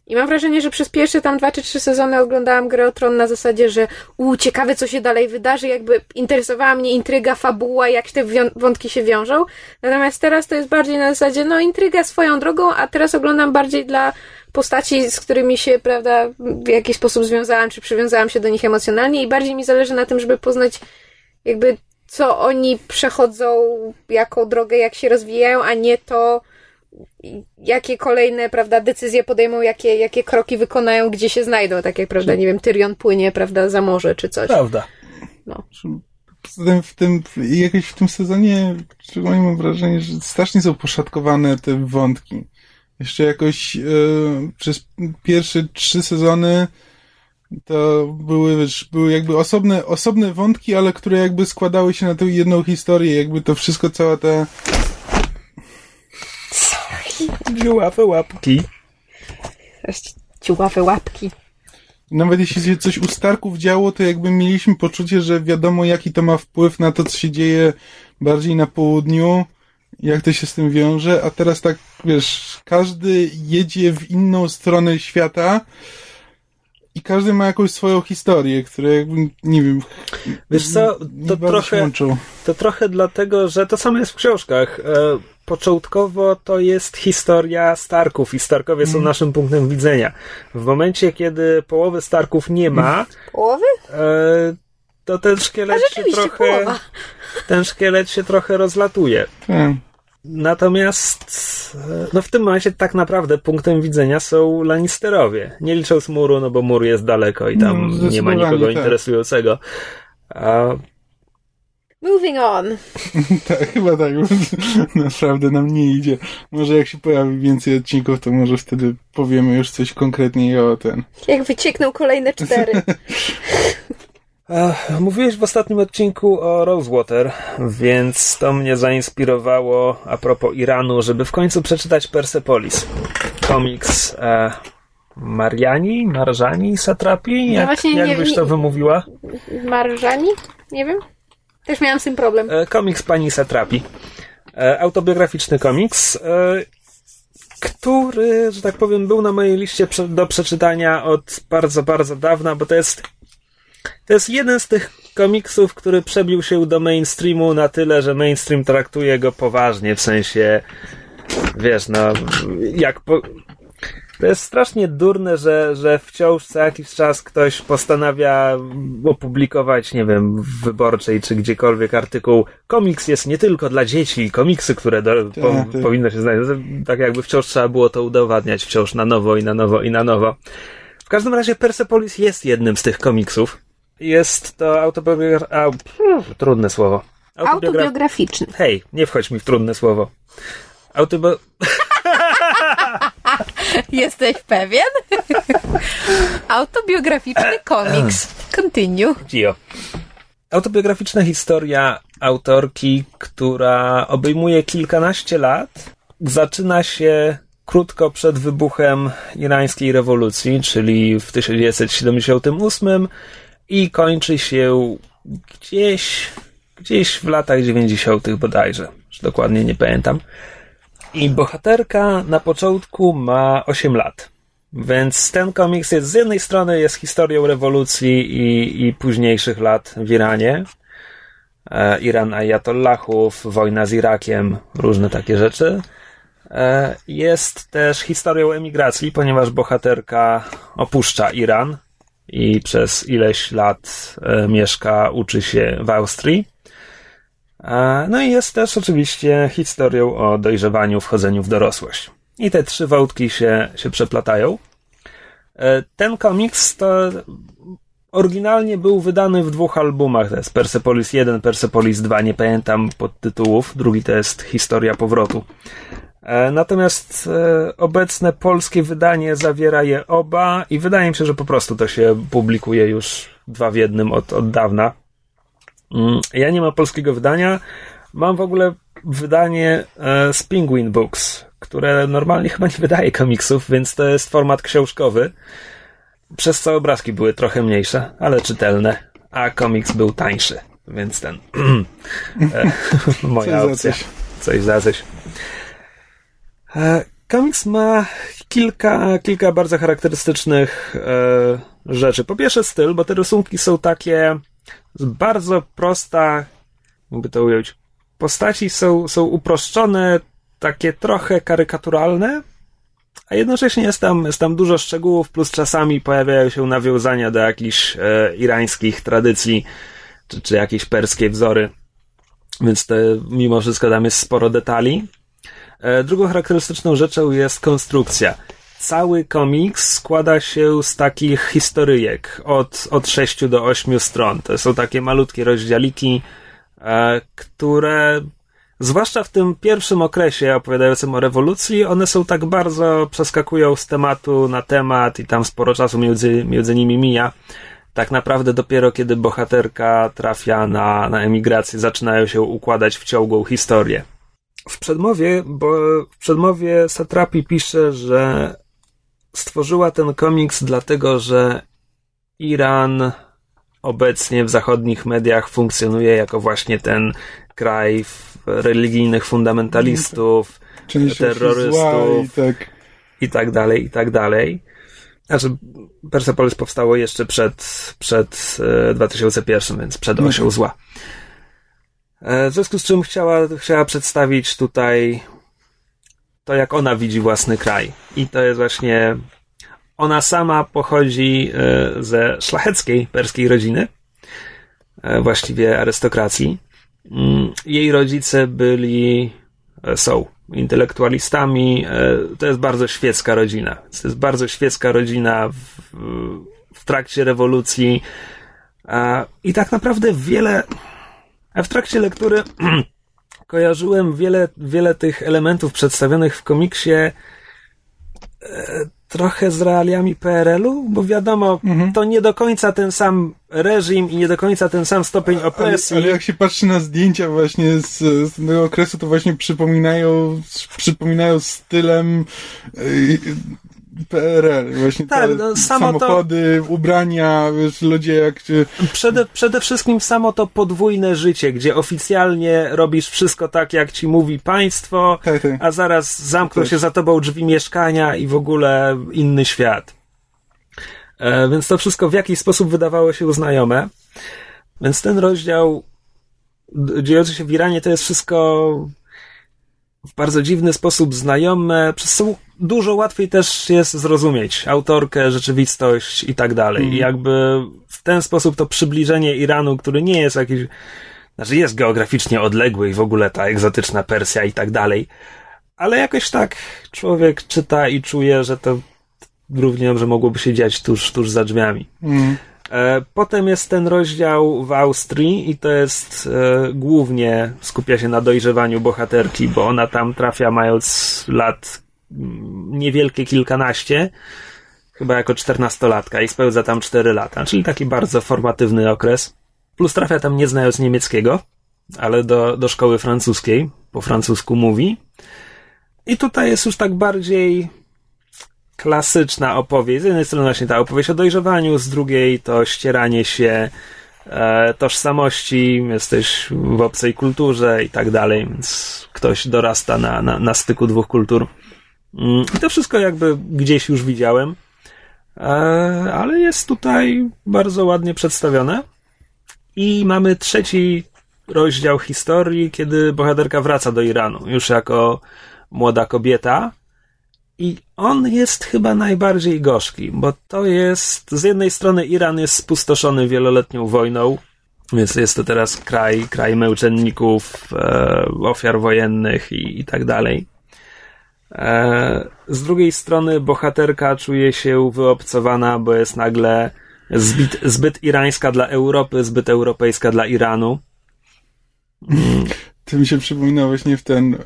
I mam wrażenie, że przez pierwsze tam dwa czy trzy sezony oglądałam grę o Tron na zasadzie, że u, ciekawe co się dalej wydarzy, jakby interesowała mnie intryga, fabuła, jak te wątki się wiążą. Natomiast teraz to jest bardziej na zasadzie, no intryga swoją drogą, a teraz oglądam bardziej dla postaci, z którymi się, prawda, w jakiś sposób związałam, czy przywiązałam się do nich emocjonalnie i bardziej mi zależy na tym, żeby poznać jakby co oni przechodzą, jaką drogę, jak się rozwijają, a nie to, jakie kolejne, prawda, decyzje podejmą, jakie, jakie kroki wykonają, gdzie się znajdą, tak jak, prawda, nie wiem, Tyrion płynie, prawda, za morze, czy coś. Prawda. No. W tym, jakoś w tym sezonie, szczególnie mam wrażenie, że strasznie są poszatkowane te wątki. Jeszcze jakoś yy, przez pierwsze trzy sezony to były, wiesz, były jakby osobne, osobne wątki, ale które jakby składały się na tę jedną historię, jakby to wszystko, cała ta Dziuławe łapki. Dziuławe łapki. Nawet jeśli się coś u Starków działo, to jakby mieliśmy poczucie, że wiadomo jaki to ma wpływ na to, co się dzieje bardziej na południu, jak to się z tym wiąże, a teraz tak, wiesz, każdy jedzie w inną stronę świata, i każdy ma jakąś swoją historię, która jakby, nie wiem... Wiesz co, to trochę, to trochę dlatego, że to samo jest w książkach. E, początkowo to jest historia Starków i Starkowie są mhm. naszym punktem widzenia. W momencie, kiedy połowy Starków nie ma... Połowy? E, to ten szkielet się trochę. połowa. Ten szkielet się trochę rozlatuje. Tak. Natomiast e, no w tym momencie tak naprawdę punktem widzenia są Lannisterowie. Nie licząc muru, no bo mur jest daleko i tam No, nie ma nikogo tak. interesującego. A Moving on. Tak, chyba tak. bo Naprawdę nam nie idzie. Może jak się pojawi więcej odcinków, to może wtedy powiemy już coś konkretniej o ten. Jak wyciekną kolejne cztery. Ach, Mówiłeś w ostatnim odcinku o Rosewater, więc to mnie zainspirowało a propos Iranu, żeby w końcu przeczytać Persepolis. Komiks e, Mariani, Marżani, Satrapi? Jak, właśnie jak nie- byś nie- to wymówiła? Marżani? Nie wiem. Też miałam z tym problem. E, komiks pani Satrapi. E, autobiograficzny komiks, e, który, że tak powiem, był na mojej liście do przeczytania od bardzo, bardzo dawna, bo to jest to jest jeden z tych komiksów, który przebił się do mainstreamu na tyle, że mainstream traktuje go poważnie, w sensie wiesz, no jak po, to jest strasznie durne, że, że wciąż co jakiś czas ktoś postanawia opublikować, nie wiem, w wyborczej czy gdziekolwiek artykuł. Komiks jest nie tylko dla dzieci, komiksy, które do, po, tak. powinno się znaleźć. Tak jakby wciąż trzeba było to udowadniać, wciąż na nowo i na nowo i na nowo. W każdym razie Persepolis jest jednym z tych komiksów. Jest to autobiograficzne. Trudne słowo. Autobiogra- Autobiograficzny. Hej, nie wchodź mi w trudne słowo. Autobi- Jesteś pewien? Autobiograficzny komiks. Continue. Gio. Autobiograficzna historia autorki, która obejmuje kilkanaście lat. Zaczyna się krótko przed wybuchem irańskiej rewolucji, czyli w 1978 i kończy się gdzieś, gdzieś w latach 90. bodajże. Już dokładnie nie pamiętam. I bohaterka na początku ma 8 lat. Więc ten komiks jest z jednej strony jest historią rewolucji i, i późniejszych lat w Iranie. E, Iran Ayatollahów, wojna z Irakiem, różne takie rzeczy. E, jest też historią emigracji, ponieważ bohaterka opuszcza Iran i przez ileś lat e, mieszka, uczy się w Austrii. E, no i jest też oczywiście historią o dojrzewaniu, wchodzeniu w dorosłość. I te trzy wątki się, się przeplatają. E, Ten komiks to oryginalnie był wydany w dwóch albumach. To jest Persepolis 1, Persepolis 2, nie pamiętam podtytułów. Drugi to jest Historia Powrotu. E, Natomiast e, obecne polskie wydanie zawiera je oba i wydaje mi się, że po prostu to się publikuje już dwa w jednym od, od dawna. Mm, Ja nie mam polskiego wydania. Mam w ogóle wydanie e, z Penguin Books, które normalnie chyba nie wydaje komiksów, więc to jest format książkowy. Przez co obrazki były trochę mniejsze, ale czytelne, a komiks był tańszy, więc ten. moja Coś za opcja. coś. Coś za coś. E, Komiks ma kilka, kilka bardzo charakterystycznych e, rzeczy. Po pierwsze styl, bo te rysunki są takie bardzo prosta, jakby to ująć. Postaci są, są uproszczone, takie trochę karykaturalne, a jednocześnie jest tam, jest tam dużo szczegółów, plus czasami pojawiają się nawiązania do jakichś e, irańskich tradycji, czy, czy jakieś perskie wzory. Więc te, mimo wszystko tam jest sporo detali. E, drugą charakterystyczną rzeczą jest konstrukcja. Cały komiks składa się z takich historyjek od, od 6 do 8 stron. To są takie malutkie rozdziałiki, e, które zwłaszcza w tym pierwszym okresie opowiadającym o rewolucji, one są tak bardzo przeskakują z tematu na temat i tam sporo czasu między, między nimi mija. Tak naprawdę dopiero kiedy bohaterka trafia na, na emigrację, zaczynają się układać w ciągłą historię. W przedmowie, bo w przedmowie Satrapi pisze, że stworzyła ten komiks dlatego, że Iran obecnie w zachodnich mediach funkcjonuje jako właśnie ten kraj religijnych fundamentalistów Część terrorystów. i tak. i tak dalej, i tak dalej. Znaczy, Persepolis powstało jeszcze przed, przed e, 2001, więc przed Mhm. osią zła. E, W związku z czym chciała, chciała przedstawić tutaj to, jak ona widzi własny kraj. I to jest właśnie. Ona sama pochodzi e, ze szlacheckiej perskiej rodziny. e, właściwie arystokracji. Mm, Jej rodzice byli, są intelektualistami. To jest bardzo świecka rodzina. To jest bardzo świecka rodzina w, w trakcie rewolucji. I tak naprawdę wiele. A w trakcie lektury kojarzyłem wiele, wiele tych elementów przedstawionych w komiksie e, trochę z realiami PRL-u, bo wiadomo, to nie do końca ten sam reżim i nie do końca ten sam stopień Ale, opresji. ale jak się patrzy na zdjęcia właśnie z, z tego okresu, to właśnie przypominają, przypominają stylem y, PRL. Właśnie Tak, no, samo to- samochody, ubrania, wiesz, ludzie jak... y, Przede, przede wszystkim samo to podwójne życie, gdzie oficjalnie robisz wszystko tak, jak ci mówi państwo, Tak, tak. a zaraz zamkną Też. się za tobą drzwi mieszkania i w ogóle inny świat. E, więc to wszystko w jakiś sposób wydawało się znajome. Więc ten rozdział dziejący się w Iranie to jest wszystko w bardzo dziwny sposób znajome, przez co dużo łatwiej też jest zrozumieć autorkę, rzeczywistość i tak dalej. I jakby w ten sposób to przybliżenie Iranu, który nie jest jakiś, znaczy jest geograficznie odległy i w ogóle ta egzotyczna Persja i tak dalej, ale jakoś tak człowiek czyta i czuje, że to równie dobrze mogłoby się dziać tuż, tuż za drzwiami. Mm, Potem jest ten rozdział w Austrii i to jest e, głównie skupia się na dojrzewaniu bohaterki, bo ona tam trafia mając lat mm, niewielkie kilkanaście, chyba jako czternastolatka i spełza tam cztery lata, czyli taki bardzo formatywny okres. Plus trafia tam nie znając niemieckiego, ale do, do szkoły francuskiej, po francusku mówi. I tutaj jest już tak bardziej klasyczna opowieść. Z jednej strony właśnie ta opowieść o dojrzewaniu, z drugiej to ścieranie się e, tożsamości, jesteś w obcej kulturze i tak dalej, więc ktoś dorasta na, na, na styku dwóch kultur. Mm, I to wszystko jakby gdzieś już widziałem, e, ale jest tutaj bardzo ładnie przedstawione. I mamy trzeci rozdział historii, kiedy bohaterka wraca do Iranu, już jako młoda kobieta. I on jest chyba najbardziej gorzki, bo to jest, z jednej strony Iran jest spustoszony wieloletnią wojną, więc jest to teraz kraj, kraj męczenników, e, ofiar wojennych i, i tak dalej. E, z drugiej strony bohaterka czuje się wyobcowana, bo jest nagle zbyt, zbyt irańska dla Europy, zbyt europejska dla Iranu. To mi się przypomina właśnie w ten, e,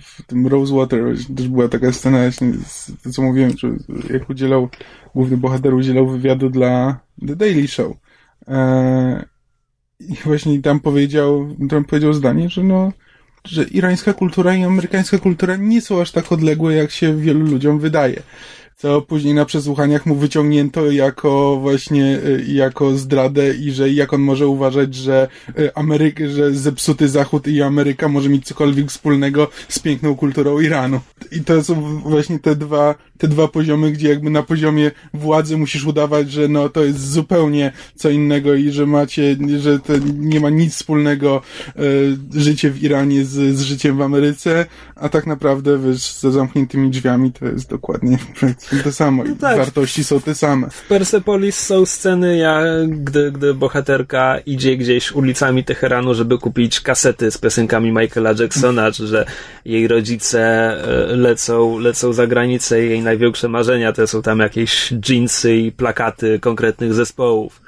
w tym Rosewater, też była taka scena właśnie, z, to co mówiłem, że jak udzielał, główny bohater udzielał wywiadu dla The Daily Show. E, I właśnie tam powiedział, tam powiedział zdanie, że no, że irańska kultura i amerykańska kultura nie są aż tak odległe, jak się wielu ludziom wydaje. Co później na przesłuchaniach mu wyciągnięto jako właśnie, y, jako zdradę i że jak on może uważać, że y, Ameryka, że zepsuty Zachód i Ameryka może mieć cokolwiek wspólnego z piękną kulturą Iranu. I to są właśnie te dwa, te dwa poziomy, gdzie jakby na poziomie władzy musisz udawać, że no to jest zupełnie co innego i że macie, że to nie ma nic wspólnego y, życie w Iranie z, z życiem w Ameryce, a tak naprawdę wiesz, za zamkniętymi drzwiami to jest dokładnie to samo No tak. wartości są te same. W Persepolis są sceny, ja, gdy, gdy bohaterka idzie gdzieś ulicami Teheranu, żeby kupić kasety z piosenkami Michaela Jacksona, czy że jej rodzice e, lecą, lecą za granicę i jej największe marzenia to są tam jakieś jeansy i plakaty konkretnych zespołów.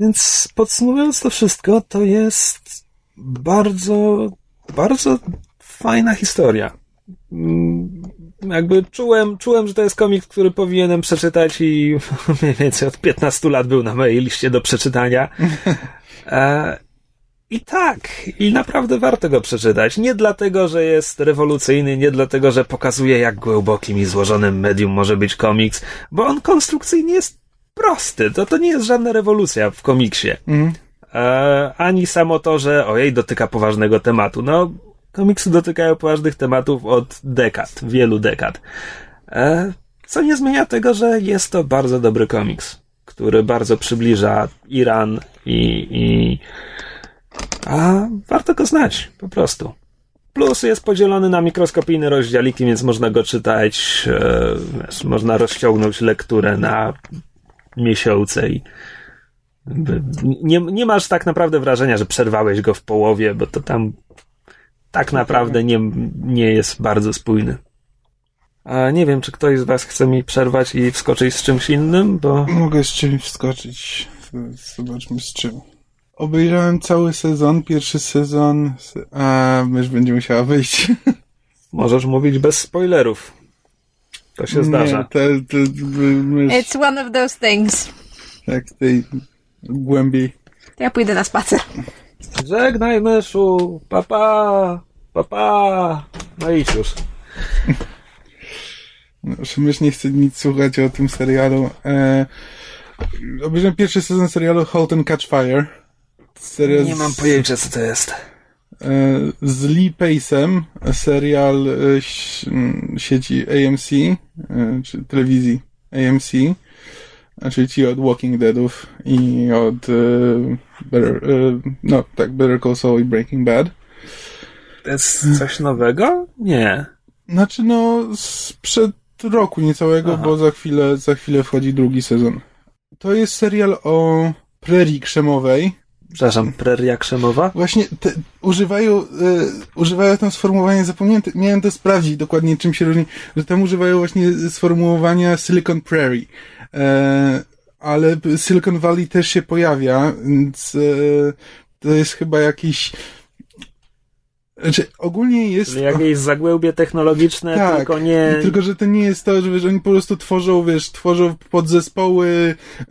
Więc podsumowując to wszystko, to jest bardzo, bardzo fajna historia. Mm, Jakby czułem, czułem, że to jest komik, który powinienem przeczytać i mniej więcej od 15 lat był na mojej liście do przeczytania. E, I tak, i naprawdę warto go przeczytać. Nie dlatego, że jest rewolucyjny, nie dlatego, że pokazuje, jak głębokim i złożonym medium może być komiks, bo on konstrukcyjnie jest prosty. To, to nie jest żadna rewolucja w komiksie. Mhm. E, ani samo to, że ojej, dotyka poważnego tematu. No, komiksy dotykają poważnych tematów od dekad, wielu dekad. E, co nie zmienia tego, że jest to bardzo dobry komiks, który bardzo przybliża Iran i, i a warto go znać, po prostu. Plus jest podzielony na mikroskopijne rozdziałiki, więc można go czytać, e, wiesz, można rozciągnąć lekturę na miesiące i Nie, nie masz tak naprawdę wrażenia, że przerwałeś go w połowie, bo to tam tak naprawdę nie, nie jest bardzo spójny. A nie wiem, czy ktoś z Was chce mi przerwać i wskoczyć z czymś innym, bo. Mogę z czymś wskoczyć. Zobaczmy z czym. Obejrzałem cały sezon, pierwszy sezon, a mysz będzie musiała wyjść. Możesz mówić bez spoilerów. To się zdarza. Nie, to, to, mysz, It's one of those things. tak, tej głębiej. Ja pójdę na spacer. Żegnaj myszu, papa, papa. No idź już. No, że mysz nie chce nic słuchać o tym serialu. E, obejrzałem pierwszy sezon serialu Halt and Catch Fire. Serial Nie mam z- pojęcia, co to jest. E, z Lee Pace'em, serial e, sieci AMC, e, czy telewizji AMC, czyli ci od Walking Deadów i od e, Better, e, no tak, Better Call Saul i Breaking Bad. To jest coś nowego? Nie. Znaczy no sprzed roku niecałego, Aha. bo za chwilę, za chwilę wchodzi drugi sezon. To jest serial o prerii krzemowej, Przepraszam, preria krzemowa? Właśnie te, używają, e, używają tam sformułowania, zapomniałem, miałem to sprawdzić dokładnie czym się różni, że tam używają właśnie sformułowania Silicon Prairie. E, ale Silicon Valley też się pojawia, więc e, to jest chyba jakiś znaczy, ogólnie jest... Czyli jakieś zagłębie technologiczne, Tak, tylko nie... Tylko, że to nie jest to, że wiesz, oni po prostu tworzą, wiesz, tworzą podzespoły, e,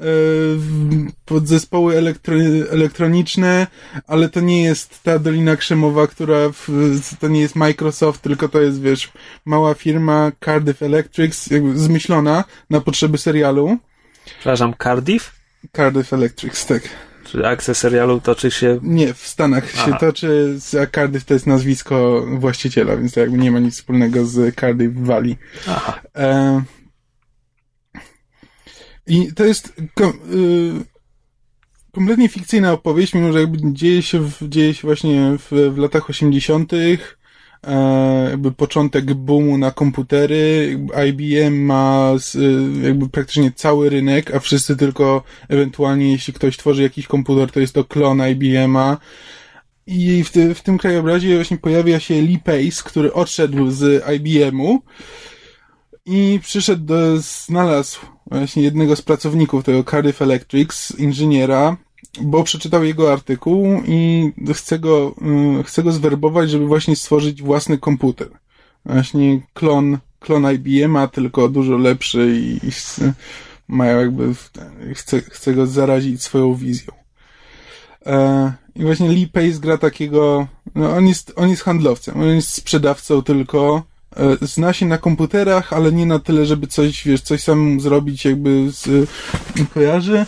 podzespoły elektro, elektroniczne, ale to nie jest ta Dolina Krzemowa, która, w, to nie jest Microsoft, tylko to jest, wiesz, mała firma Cardiff Electrics, jakby zmyślona na potrzeby serialu. Przepraszam, Cardiff? Cardiff Electrics, tak. Czy akcja serialu toczy się... Nie, w Stanach się Aha. toczy, a Cardiff to jest nazwisko właściciela, więc to jakby nie ma nic wspólnego z Cardiff Valley. Aha. E, I to jest kom, y, kompletnie fikcyjna opowieść, mimo że jakby dzieje się, w, dzieje się właśnie w, w latach 80. E, jakby początek boomu na komputery. IBM ma z, jakby praktycznie cały rynek, a wszyscy tylko ewentualnie, jeśli ktoś tworzy jakiś komputer, to jest to klon IBM-a. I w, ty, w tym krajobrazie właśnie pojawia się Lee Pace, który odszedł z IBM-u i przyszedł do, znalazł właśnie jednego z pracowników tego Cardiff Electrics, inżyniera, bo przeczytał jego artykuł i chce go, y, chce go zwerbować, żeby właśnie stworzyć własny komputer. Właśnie klon, klon IBM-a, tylko dużo lepszy i, i mają jakby, chce, chce go zarazić swoją wizją. E, I właśnie Lee Pace gra takiego, no on jest, on jest handlowcem, on jest sprzedawcą tylko, zna się na komputerach, ale nie na tyle, żeby coś, wiesz, coś sam zrobić jakby z, kojarzy,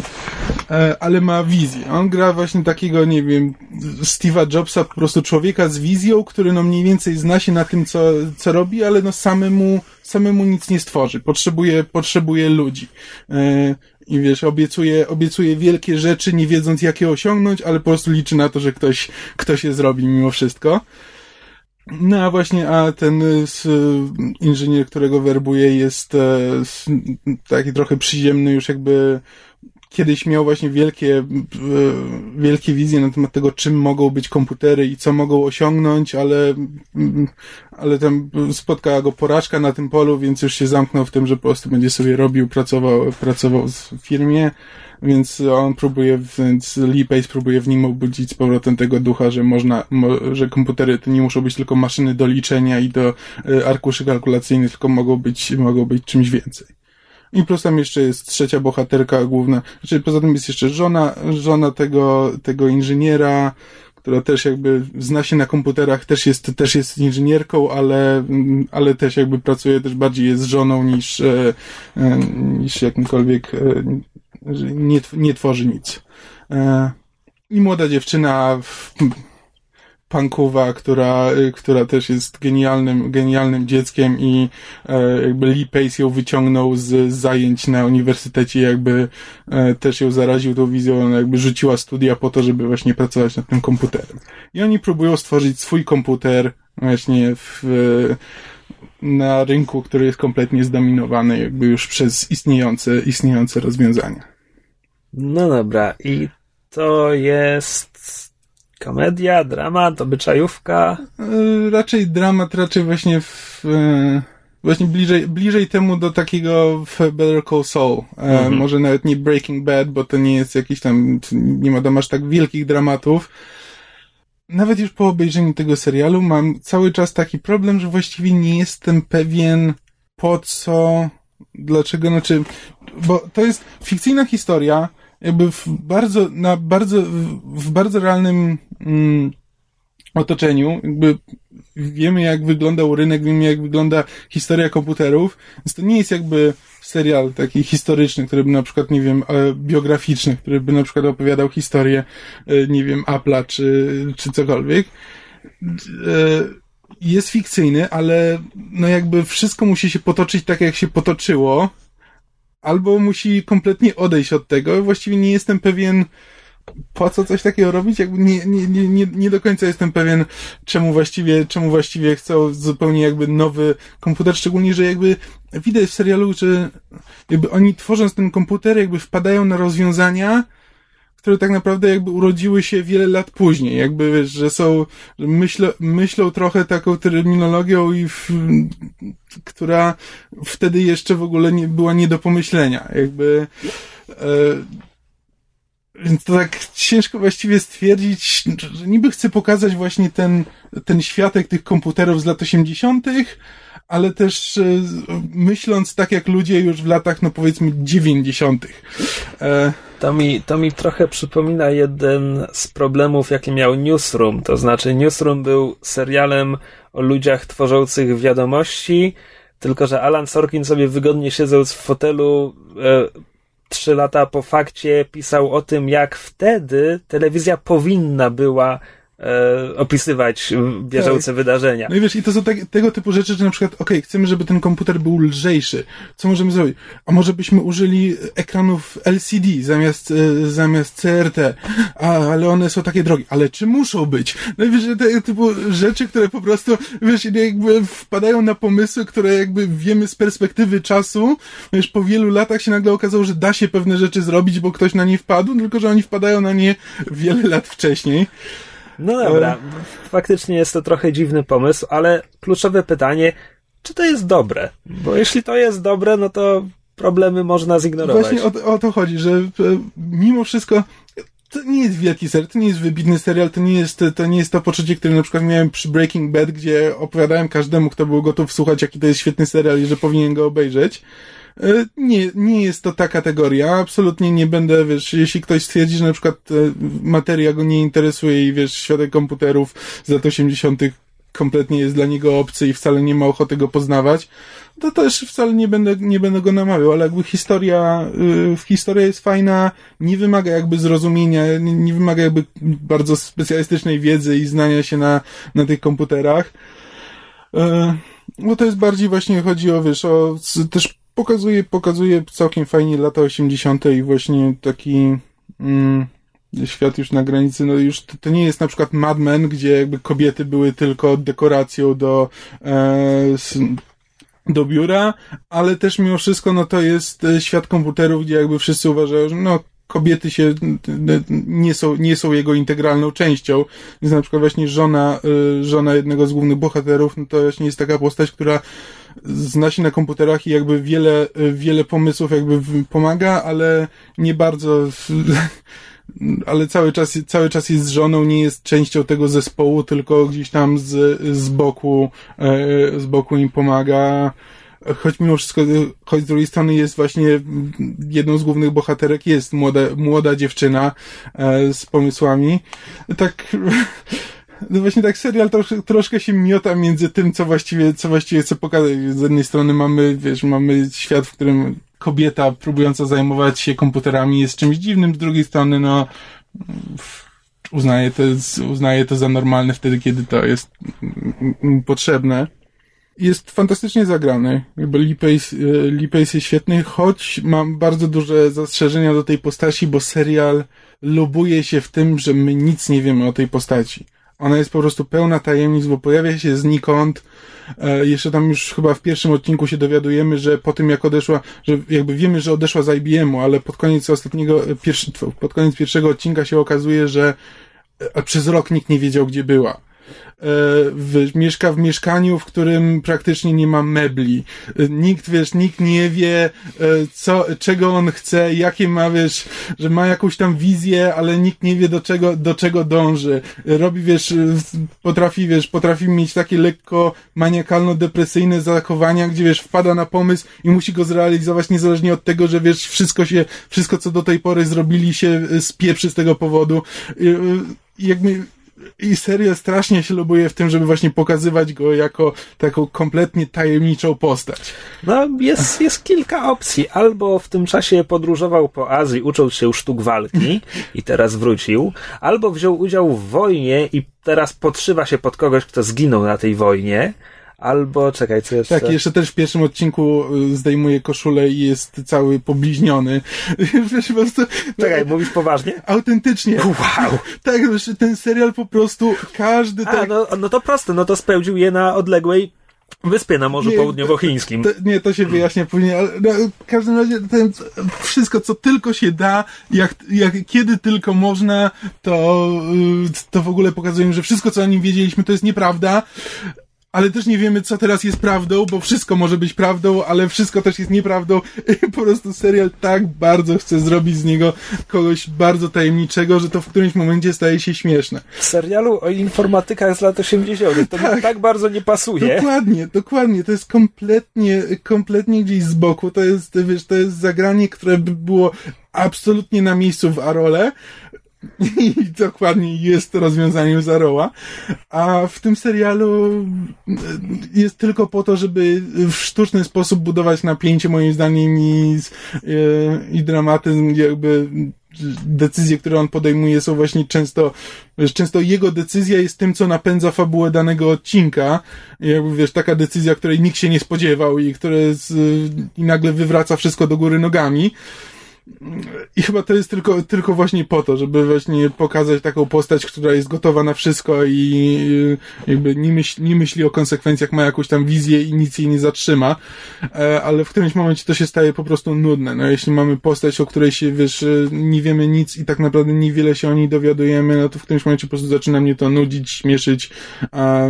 e, ale ma wizję. On gra właśnie takiego, nie wiem, Steve'a Jobsa, po prostu człowieka z wizją, który no mniej więcej zna się na tym, co, co robi, ale no samemu, samemu nic nie stworzy. Potrzebuje, potrzebuje ludzi. E, I wiesz, obiecuje, obiecuje wielkie rzeczy, nie wiedząc jak je osiągnąć, ale po prostu liczy na to, że ktoś, ktoś je zrobi mimo wszystko. No a właśnie, a ten y, s- inżynier, którego werbuje jest e, taki trochę przyziemny, już jakby kiedyś miał właśnie wielkie, e, wielkie wizje na temat tego, czym mogą być komputery i co mogą osiągnąć, ale, mm, ale tam spotkała go porażka na tym polu, więc już się zamknął w tym, że po prostu będzie sobie robił, pracował, pracował w firmie, więc on próbuje, więc Lee Pace próbuje w nim obudzić z powrotem tego ducha, że można, mo, że komputery to nie muszą być tylko maszyny do liczenia i do e, arkuszy kalkulacyjnych, tylko mogą być, mogą być czymś więcej. I plus tam jeszcze jest trzecia bohaterka główna. Znaczy, poza tym jest jeszcze żona, żona tego, tego inżyniera, która też jakby zna się na komputerach, też jest, też jest inżynierką, ale, ale też jakby pracuje, też bardziej jest żoną niż, e, e, niż jakimkolwiek, nie, nie tworzy nic. E, I młoda dziewczyna w, punkowa, która, y, która też jest genialnym, genialnym dzieckiem i e, jakby Lee Pace ją wyciągnął z zajęć na uniwersytecie, jakby e, też ją zaraził tą wizją, ona jakby rzuciła studia po to, żeby właśnie pracować nad tym komputerem. I oni próbują stworzyć swój komputer właśnie w, na rynku, który jest kompletnie zdominowany jakby już przez istniejące, istniejące rozwiązania. No dobra, i to jest komedia, dramat, obyczajówka? E, raczej dramat, raczej właśnie w, e, właśnie bliżej, bliżej temu do takiego w Better Call Saul. E, Mhm. Może nawet nie Breaking Bad, bo to nie jest jakiś tam, nie ma tam aż tak wielkich dramatów. Nawet już po obejrzeniu tego serialu mam cały czas taki problem, że właściwie nie jestem pewien po co, dlaczego, znaczy, bo to jest fikcyjna historia, jakby w bardzo, na bardzo, w, bardzo realnym mm, otoczeniu, jakby wiemy jak wyglądał rynek, wiemy jak wygląda historia komputerów, więc to nie jest jakby serial taki historyczny, który by na przykład, nie wiem, e, biograficzny, który by na przykład opowiadał historię, e, nie wiem, Apple'a czy, czy cokolwiek. E, Jest fikcyjny, ale no jakby wszystko musi się potoczyć tak, jak się potoczyło, albo musi kompletnie odejść od tego. Właściwie nie jestem pewien, po co coś takiego robić? Jakby nie, nie, nie, nie, do końca jestem pewien, czemu właściwie, czemu właściwie chcą zupełnie jakby nowy komputer, szczególnie, że jakby widać w serialu, że jakby oni tworząc ten komputer jakby wpadają na rozwiązania, które tak naprawdę jakby urodziły się wiele lat później, jakby wiesz, że są, że myślą, myślą trochę taką terminologią i w, która wtedy jeszcze w ogóle nie, była nie do pomyślenia, jakby e, więc to tak ciężko właściwie stwierdzić, że niby chcę pokazać właśnie ten, ten światek tych komputerów z lat 80., ale też e, myśląc tak jak ludzie już w latach, no powiedzmy 90. E, To mi, to mi trochę przypomina jeden z problemów, jaki miał Newsroom. To znaczy, Newsroom był serialem o ludziach tworzących wiadomości, tylko że Alan Sorkin sobie wygodnie siedząc w fotelu e, trzy lata po fakcie pisał o tym, jak wtedy telewizja powinna była e, opisywać bieżące wydarzenia. No i wiesz, i to są te, tego typu rzeczy, że na przykład, okej, chcemy, żeby ten komputer był lżejszy. Co możemy zrobić? A może byśmy użyli ekranów LCD zamiast, e, zamiast CRT? A, ale one są takie drogie. Ale czy muszą być? No i wiesz, że te typu rzeczy, które po prostu, wiesz, jakby wpadają na pomysły, które jakby wiemy z perspektywy czasu, wiesz, po wielu latach się nagle okazało, że da się pewne rzeczy zrobić, bo ktoś na nie wpadł, tylko że oni wpadają na nie wiele lat wcześniej. No dobra, faktycznie jest to trochę dziwny pomysł, ale kluczowe pytanie, czy to jest dobre? Bo jeśli to jest dobre, no to problemy można zignorować. Właśnie o, o to chodzi, że e, mimo wszystko to nie jest wielki serial, to nie jest wybitny serial, to nie jest to, nie jest to poczucie, które na przykład miałem przy Breaking Bad, gdzie opowiadałem każdemu, kto był gotów słuchać, jaki to jest świetny serial i że powinien go obejrzeć. E, Nie, nie jest to ta kategoria. Absolutnie nie będę, wiesz, jeśli ktoś stwierdzi, że na przykład e, materia go nie interesuje i wiesz, światek komputerów z lat 80. kompletnie jest dla niego obcy i wcale nie ma ochoty go poznawać, to też wcale nie będę, nie będę go namawiał, ale jakby historia, y, historia jest fajna, nie wymaga jakby zrozumienia, nie, nie wymaga jakby bardzo specjalistycznej wiedzy i znania się na, na tych komputerach. E, Bo to jest bardziej właśnie chodzi o, wiesz, o, też pokazuje, pokazuje całkiem fajnie lata 80. i właśnie taki, mm, świat już na granicy, no już to, to nie jest na przykład Mad Men, gdzie jakby kobiety były tylko dekoracją do, e, do biura, ale też mimo wszystko, no to jest e, świat komputerów, gdzie jakby wszyscy uważają, że no kobiety się nie są, nie są jego integralną częścią. Więc na przykład właśnie żona, y, żona jednego z głównych bohaterów, no to właśnie jest taka postać, która zna się na komputerach i jakby wiele, y, wiele pomysłów jakby pomaga, ale nie bardzo ale cały czas, cały czas jest z żoną, nie jest częścią tego zespołu, tylko gdzieś tam z, z boku, e, z boku im pomaga. Choć mimo wszystko, choć z drugiej strony jest właśnie jedną z głównych bohaterek, jest młoda, młoda dziewczyna e, z pomysłami. Tak, no właśnie tak serial troszkę, troszkę się miota między tym, co właściwie, co właściwie chce pokazać. Z jednej strony mamy, wiesz, mamy świat, w którym kobieta próbująca zajmować się komputerami jest czymś dziwnym, z drugiej strony, no, uznaje to, uznaje to za normalne wtedy, kiedy to jest potrzebne. Jest fantastycznie zagrany. Jakby Lee Pace, e, Lee Pace jest świetny, choć mam bardzo duże zastrzeżenia do tej postaci, bo serial lubuje się w tym, że my nic nie wiemy o tej postaci. Ona jest po prostu pełna tajemnic, bo pojawia się znikąd. E, jeszcze tam już chyba w pierwszym odcinku się dowiadujemy, że po tym jak odeszła, że jakby wiemy, że odeszła z IBM-u, ale pod koniec ostatniego, e, pierwszy, pod koniec pierwszego odcinka się okazuje, że e, przez rok nikt nie wiedział, gdzie była w, mieszka w mieszkaniu, w którym praktycznie nie ma mebli. Nikt, wiesz, nikt nie wie, e, co, czego on chce, jakie ma, wiesz, że ma jakąś tam wizję, ale nikt nie wie, do czego, do czego dąży. Robi, wiesz, potrafi, wiesz, potrafi mieć takie lekko maniakalno-depresyjne zachowania, gdzie, wiesz, wpada na pomysł i musi go zrealizować niezależnie od tego, że, wiesz, wszystko się, wszystko, co do tej pory zrobili się spieprzy z tego powodu. Jakby i serial strasznie się lubuje w tym, żeby właśnie pokazywać go jako taką kompletnie tajemniczą postać. No, jest, jest kilka opcji. Albo w tym czasie podróżował po Azji, ucząc się sztuk walki i teraz wrócił, albo wziął udział w wojnie i teraz podszywa się pod kogoś, kto zginął na tej wojnie, Albo, czekaj, co jeszcze? Tak, jeszcze też w pierwszym odcinku y, zdejmuje koszulę i jest cały pobliźniony. Wiesz, po prostu... Czekaj, no, mówisz poważnie? Autentycznie. Wow! tak, ten serial po prostu każdy A, tak... No, no to proste, no to spełdził je na odległej wyspie na Morzu Południowochińskim. To, nie, to się wyjaśnia później, ale no, w każdym razie ten, wszystko, co tylko się da, jak, jak kiedy tylko można, to, y, to w ogóle pokazują, że wszystko, co o nim wiedzieliśmy, to jest nieprawda ale też nie wiemy, co teraz jest prawdą, bo wszystko może być prawdą, ale wszystko też jest nieprawdą. Po prostu serial tak bardzo chce zrobić z niego kogoś bardzo tajemniczego, że to w którymś momencie staje się śmieszne. W serialu o informatykach z lat 80. to tak, tak bardzo nie pasuje. Dokładnie, dokładnie. To jest kompletnie, kompletnie gdzieś z boku. To jest, wiesz, to jest zagranie, które by było absolutnie na miejscu w Arole, i dokładnie jest rozwiązaniem Zaroła. A w tym serialu jest tylko po to, żeby w sztuczny sposób budować napięcie, moim zdaniem, i, e, i dramatyzm, jakby decyzje, które on podejmuje są właśnie często, często jego decyzja jest tym, co napędza fabułę danego odcinka. Jakby, wiesz, taka decyzja, której nikt się nie spodziewał i które z, i nagle wywraca wszystko do góry nogami. I chyba to jest tylko, tylko właśnie po to, żeby właśnie pokazać taką postać, która jest gotowa na wszystko i jakby nie myśli, nie myśli o konsekwencjach, ma jakąś tam wizję i nic jej nie zatrzyma, e, ale w którymś momencie to się staje po prostu nudne. No jeśli mamy postać, o której się, wiesz, nie wiemy nic i tak naprawdę niewiele się o niej dowiadujemy, no to w którymś momencie po prostu zaczyna mnie to nudzić, śmieszyć, a,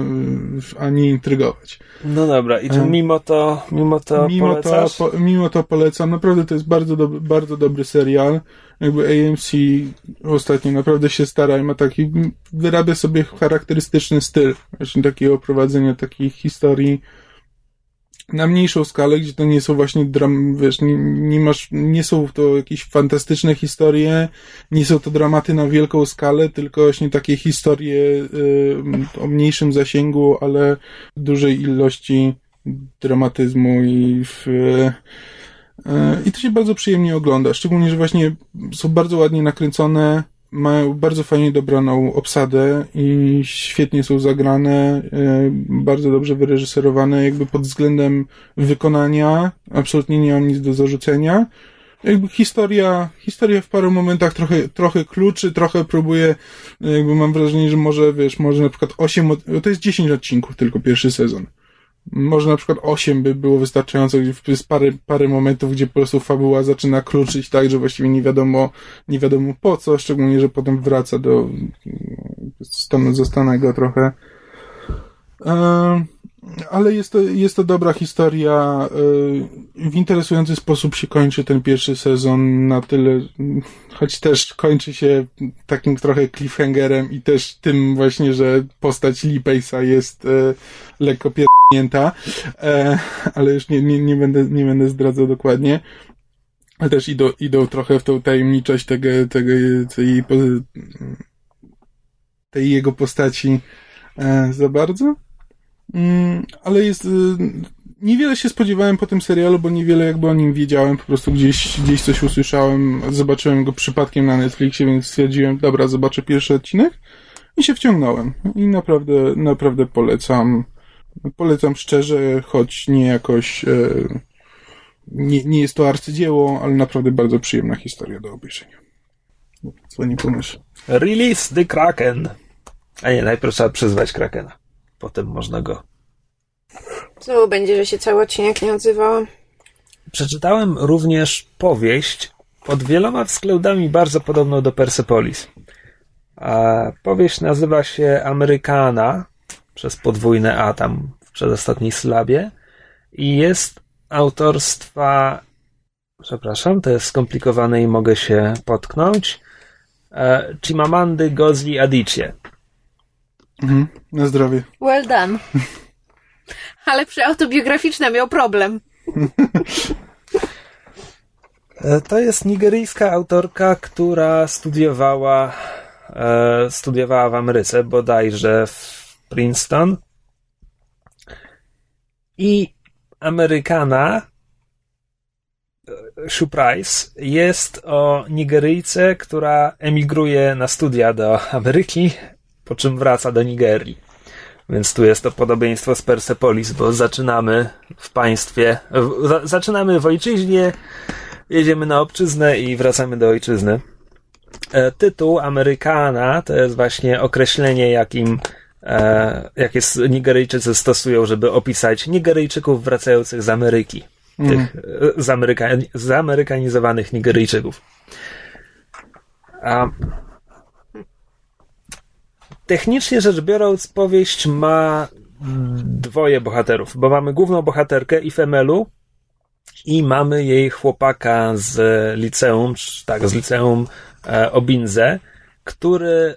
a nie intrygować. No dobra, i to mimo to, mimo to mimo polecasz? To, po, mimo to polecam. Naprawdę to jest bardzo, dobry, bardzo dobry serial. Jakby AMC ostatnio naprawdę się stara i ma taki, wyrabia sobie charakterystyczny styl właśnie takiego prowadzenia takich historii na mniejszą skalę, gdzie to nie są właśnie dram, wiesz, nie, nie masz, nie są to jakieś fantastyczne historie, nie są to dramaty na wielką skalę, tylko właśnie takie historie y, o mniejszym zasięgu, ale dużej ilości dramatyzmu i w, y, i to się bardzo przyjemnie ogląda, szczególnie, że właśnie są bardzo ładnie nakręcone, mają bardzo fajnie dobraną obsadę i świetnie są zagrane, e, bardzo dobrze wyreżyserowane, jakby pod względem wykonania absolutnie nie mam nic do zarzucenia. Jakby historia, historia w paru momentach trochę, trochę kluczy, trochę próbuje, jakby mam wrażenie, że może, wiesz, może na przykład 8, to jest 10 odcinków tylko pierwszy sezon może na przykład 8 by było wystarczająco, jest parę, parę momentów, gdzie po prostu fabuła zaczyna kluczyć tak, że właściwie nie wiadomo, nie wiadomo po co, szczególnie, że potem wraca do stanu zastanego trochę. E, ale jest to, jest to dobra historia. E, w interesujący sposób się kończy ten pierwszy sezon na tyle, choć też kończy się takim trochę cliffhangerem i też tym właśnie, że postać Lee jest e, lekko pier e, ale już nie, nie, nie, będę, nie będę zdradzał dokładnie. Ale też idą, idą trochę w tą tajemniczość tego, tego tej, tej jego postaci e, za bardzo. Mm, ale jest, e, niewiele się spodziewałem po tym serialu, bo niewiele jakby o nim wiedziałem, po prostu gdzieś, gdzieś coś usłyszałem, zobaczyłem go przypadkiem na Netflixie, więc stwierdziłem, dobra, zobaczę pierwszy odcinek i się wciągnąłem. I naprawdę, naprawdę polecam. Polecam szczerze, choć nie jakoś. E, nie, nie jest to arcydzieło, ale naprawdę bardzo przyjemna historia do obejrzenia. Co nie pomyśl. Release the Kraken. A nie, najpierw trzeba przyzwać Krakena. Potem można go. Znowu będzie, że się cały odcinek nie odzywałam. Przeczytałem również powieść pod wieloma względami bardzo podobną do Persepolis. A powieść nazywa się Amerykana przez podwójne A tam w przedostatniej sylabie i jest autorstwa przepraszam, to jest skomplikowane i mogę się potknąć e, Chimamandy Gozli Adichie. Mhm. Na zdrowie. Well done. Ale przy autobiograficzne miał problem. E, To jest nigeryjska autorka, która studiowała, e, studiowała w Ameryce, bodajże w Princeton. I Amerykana e, Sue Price jest o Nigeryjce, która emigruje na studia do Ameryki, po czym wraca do Nigerii. Więc tu jest to podobieństwo z Persepolis, bo zaczynamy w państwie, w, za- zaczynamy w ojczyźnie, jedziemy na obczyznę i wracamy do ojczyzny. E, tytuł Amerykana to jest właśnie określenie, jakim e, jakie Nigeryjczycy stosują, żeby opisać Nigeryjczyków wracających z Ameryki. Tych e, zameryka, zamerykanizowanych Nigeryjczyków. A technicznie rzecz biorąc, powieść ma dwoje bohaterów, bo mamy główną bohaterkę Ifemelu, i mamy jej chłopaka z liceum, tak, z liceum e, Obinze, który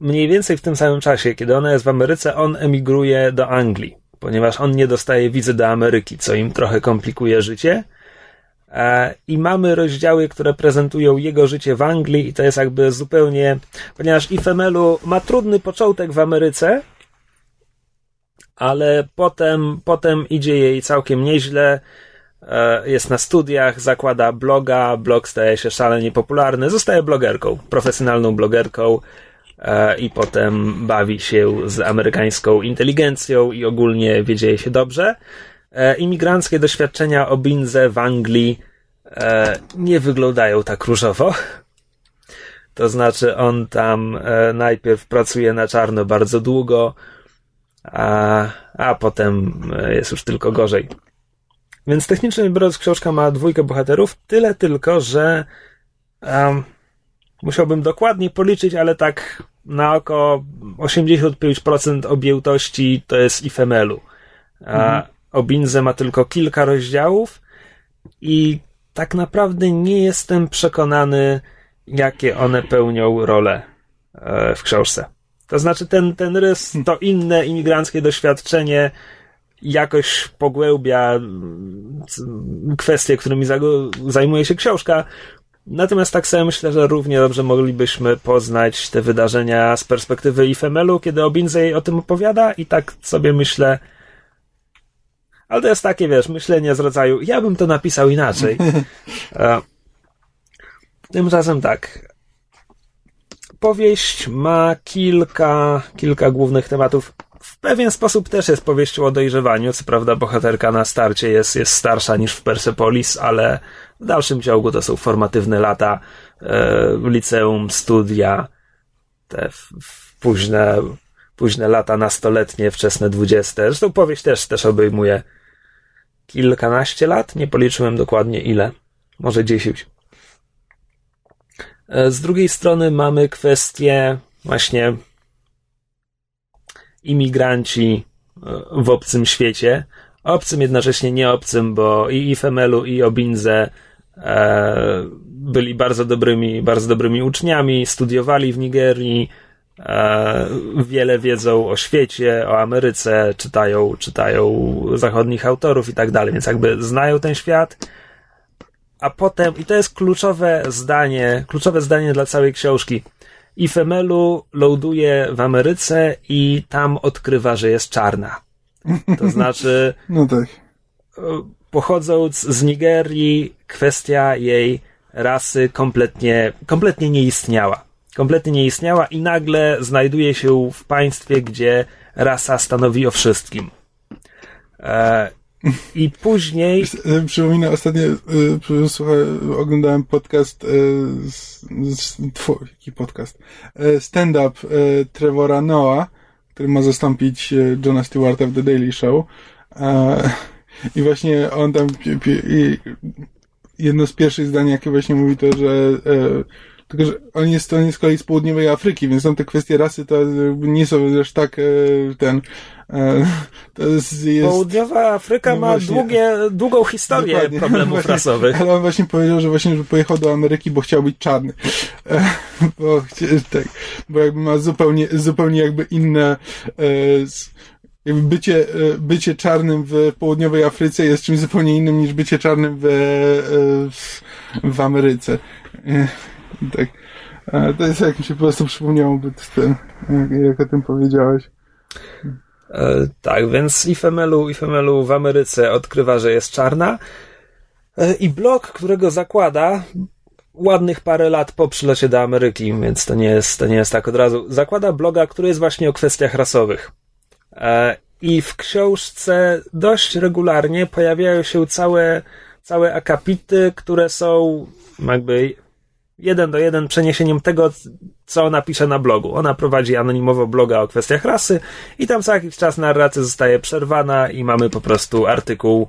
mniej więcej w tym samym czasie, kiedy ona jest w Ameryce, on emigruje do Anglii, ponieważ on nie dostaje wizy do Ameryki, co im trochę komplikuje życie. E, I mamy rozdziały, które prezentują jego życie w Anglii, i to jest jakby zupełnie, ponieważ Ifemelu ma trudny początek w Ameryce, ale potem, potem idzie jej całkiem nieźle e, jest na studiach, zakłada bloga, blog staje się szalenie popularny, zostaje blogerką, profesjonalną blogerką e, i potem bawi się z amerykańską inteligencją i ogólnie wiedzieje się dobrze. E, Imigranckie doświadczenia Obinze w Anglii e, nie wyglądają tak różowo. To znaczy, on tam e, najpierw pracuje na czarno bardzo długo, a, a potem e, jest już tylko gorzej. Więc technicznie biorąc, książka ma dwójkę bohaterów, tyle tylko, że um, musiałbym dokładnie policzyć, ale tak na oko 85% objętości to jest Ifemelu. A Obinze ma tylko kilka rozdziałów i tak naprawdę nie jestem przekonany, jakie one pełnią rolę e, w książce. To znaczy, ten, ten rys, to inne imigranckie doświadczenie jakoś pogłębia mm, kwestie, którymi zajmuje się książka. Natomiast tak sobie myślę, że równie dobrze moglibyśmy poznać te wydarzenia z perspektywy Ifemelu, kiedy Obinze jej o tym opowiada i tak sobie myślę, ale to jest takie, wiesz, myślenie z rodzaju, ja bym to napisał inaczej. E, Tymczasem tak. Powieść ma kilka, kilka głównych tematów. W pewien sposób też jest powieścią o dojrzewaniu. Co prawda, bohaterka na starcie jest, jest starsza niż w Persepolis, ale w dalszym ciągu to są formatywne lata e, liceum, studia, te w, w późne, późne lata nastoletnie, wczesne dwudzieste. Zresztą powieść też, też obejmuje kilkanaście lat. Nie policzyłem dokładnie ile. Może dziesięć. E, Z drugiej strony mamy kwestię właśnie imigranci e, w obcym świecie. Obcym jednocześnie nie obcym, bo i Ifemelu, i Obinze e, byli bardzo dobrymi, bardzo dobrymi uczniami, studiowali w Nigerii, wiele wiedzą o świecie, o Ameryce, czytają, czytają zachodnich autorów i tak dalej, więc jakby znają ten świat a potem, i to jest kluczowe zdanie, kluczowe zdanie dla całej książki. Ifemelu ląduje w Ameryce i tam odkrywa, że jest czarna. To znaczy, No tak. e, pochodząc z Nigerii, kwestia jej rasy kompletnie, kompletnie nie istniała. Kompletnie nie istniała i nagle znajduje się w państwie, gdzie rasa stanowi o wszystkim. E, I później... E, Przypomina ostatnio, e, słuchaj, oglądałem podcast, e, z, tfu, jaki podcast? Stand-up e, Trevora Noah, który ma zastąpić Johna Stewarta w The Daily Show. I właśnie on tam, pi- pi- i jedno z pierwszych zdań, jakie właśnie mówi to, że tylko, że on jest, on jest z kolei z południowej Afryki, więc tam te kwestie rasy to nie są też tak e, ten e, jest, jest Południowa Afryka No ma właśnie. długie, długą historię Dokładnie. problemów Właśnie, rasowych. Ale on właśnie powiedział, że właśnie że pojechał do Ameryki, bo chciał być czarny. E, bo, tak, bo jakby ma zupełnie, zupełnie jakby inne jakby bycie, bycie czarnym w południowej Afryce jest czymś zupełnie innym niż bycie czarnym w, w, w Ameryce. Tak. To jest jak mi się po prostu przypomniało, ten, jak, jak o tym powiedziałeś. E, tak, więc Ifemelu, Ifemelu w Ameryce odkrywa, że jest czarna e, i blok, którego zakłada ładnych parę lat po przylocie do Ameryki, więc to nie jest, to nie jest tak od razu. Zakłada bloga, który jest właśnie o kwestiach rasowych. E, I w książce dość regularnie pojawiają się całe, całe akapity, które są jakby jeden do jeden przeniesieniem tego, co ona pisze na blogu. Ona prowadzi anonimowo bloga o kwestiach rasy i tam co jakiś czas narracja zostaje przerwana i mamy po prostu artykuł,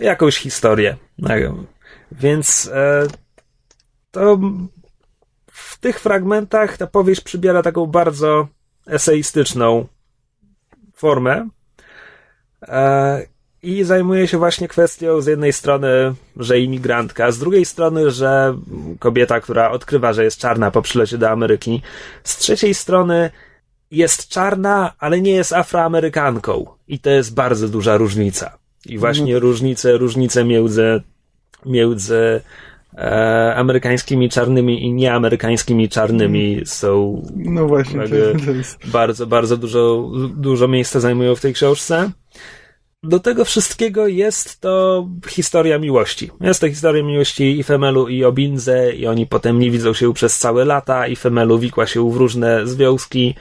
jakąś historię. Tak. Więc e, to w tych fragmentach ta powieść przybiera taką bardzo eseistyczną formę. E, i zajmuje się właśnie kwestią z jednej strony, że imigrantka, z drugiej strony, że kobieta, która odkrywa, że jest czarna po przylocie do Ameryki, z trzeciej strony jest czarna, ale nie jest afroamerykanką. I to jest bardzo duża różnica. I właśnie różnice, różnice między, między e, amerykańskimi czarnymi i nieamerykańskimi czarnymi są No właśnie, Jakby- to jest... bardzo, bardzo dużo, dużo miejsca zajmują w tej książce. Do tego wszystkiego jest to historia miłości. Jest to historia miłości i Femelu i Obinze i oni potem nie widzą się przez całe lata i Femelu wikła się w różne związki.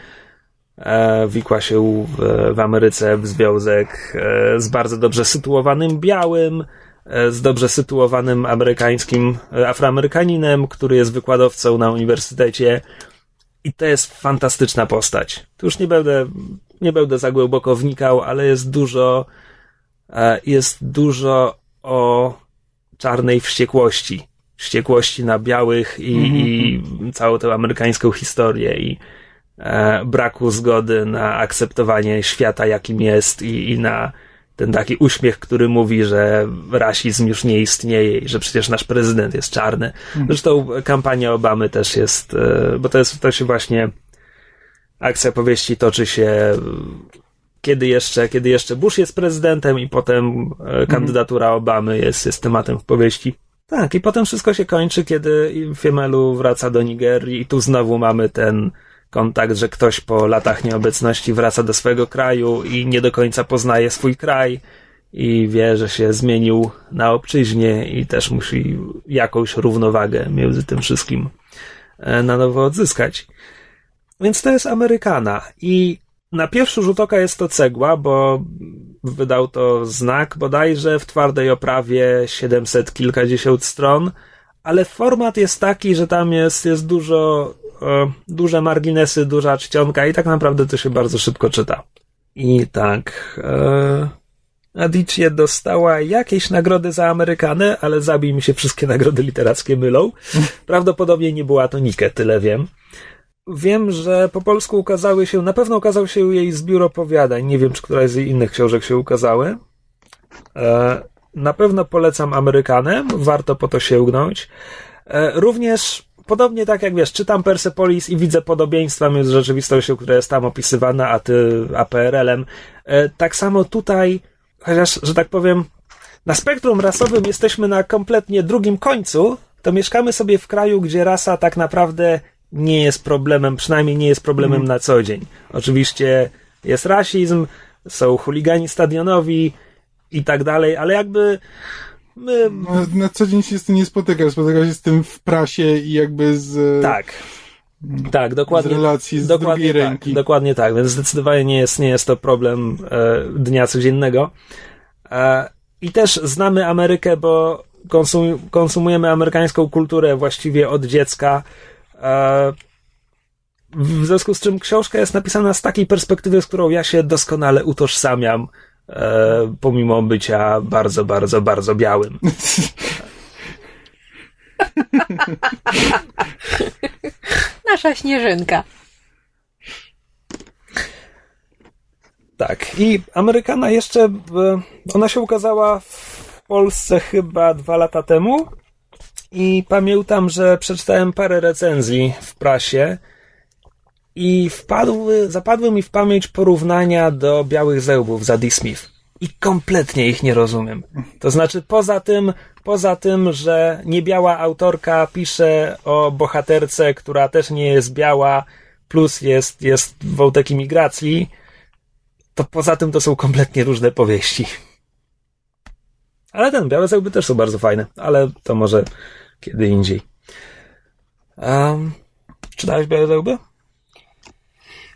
E, wikła się w, w Ameryce w związek e, z bardzo dobrze sytuowanym białym, e, z dobrze sytuowanym amerykańskim e, afroamerykaninem, który jest wykładowcą na uniwersytecie. I to jest fantastyczna postać. Tu już nie będę, nie będę za głęboko wnikał, ale jest dużo, jest dużo o czarnej wściekłości. Wściekłości na białych i, i całą tę amerykańską historię i e, braku zgody na akceptowanie świata, jakim jest i, i na ten taki uśmiech, który mówi, że rasizm już nie istnieje i że przecież nasz prezydent jest czarny. Zresztą kampania Obamy też jest, e, bo to jest, to się właśnie akcja powieści toczy się e, kiedy jeszcze, kiedy jeszcze Bush jest prezydentem i potem e, kandydatura Obamy jest, jest tematem w powieści. Tak, i potem wszystko się kończy, kiedy Fiemelu wraca do Nigerii i tu znowu mamy ten kontakt, że ktoś po latach nieobecności wraca do swojego kraju i nie do końca poznaje swój kraj i wie, że się zmienił na obczyźnie i też musi jakąś równowagę między tym wszystkim e, na nowo odzyskać. Więc to jest Amerykana i na pierwszy rzut oka jest to cegła, bo wydał to znak bodajże w twardej oprawie 700 kilkadziesiąt stron, ale format jest taki, że tam jest, jest dużo, e, duże marginesy, duża czcionka i tak naprawdę to się bardzo szybko czyta. I tak, e, Adichie dostała jakieś nagrody za Amerykanę, ale zabij mi się wszystkie nagrody literackie mylą. Prawdopodobnie nie była to Nike, tyle wiem. Wiem, że po polsku ukazały się, na pewno ukazał się jej zbiór opowiadań. Nie wiem, czy któraś z jej innych książek się ukazały. E, na pewno polecam Amerykanę, warto po to sięgnąć. E, również, podobnie tak jak wiesz, czytam Persepolis i widzę podobieństwa między rzeczywistością, która jest tam opisywana, a ty APRL-em. E, tak samo tutaj, chociaż, że tak powiem, na spektrum rasowym jesteśmy na kompletnie drugim końcu, to mieszkamy sobie w kraju, gdzie rasa tak naprawdę nie jest problemem, przynajmniej nie jest problemem na co dzień. Oczywiście jest rasizm, są chuligani stadionowi i tak dalej, ale jakby my, No, na co dzień się z tym nie spotykasz. Spotykasz się z tym w prasie i jakby z, tak. Tak, z dokładnie. relacji z dokładnie drugiej tak, ręki. Dokładnie tak, więc zdecydowanie nie jest, nie jest to problem e, dnia codziennego. E, I też znamy Amerykę, bo konsum, konsumujemy amerykańską kulturę właściwie od dziecka. E, w związku z czym książka jest napisana z takiej perspektywy, z którą ja się doskonale utożsamiam, e, pomimo bycia bardzo, bardzo, bardzo białym. Nasza śnieżynka. Tak. I Amerykana jeszcze, e, ona się ukazała w Polsce chyba dwa lata temu. I pamiętam, że przeczytałem parę recenzji w prasie i wpadły, zapadły mi w pamięć porównania do Białych Zełbów Zadie Smith. I kompletnie ich nie rozumiem. To znaczy, poza tym, poza tym, że niebiała autorka pisze o bohaterce, która też nie jest biała, plus jest, jest wątek imigracji, to poza tym to są kompletnie różne powieści. Ale ten, Białe Zełby też są bardzo fajne, ale to może kiedy indziej. Um, czytałeś Białe?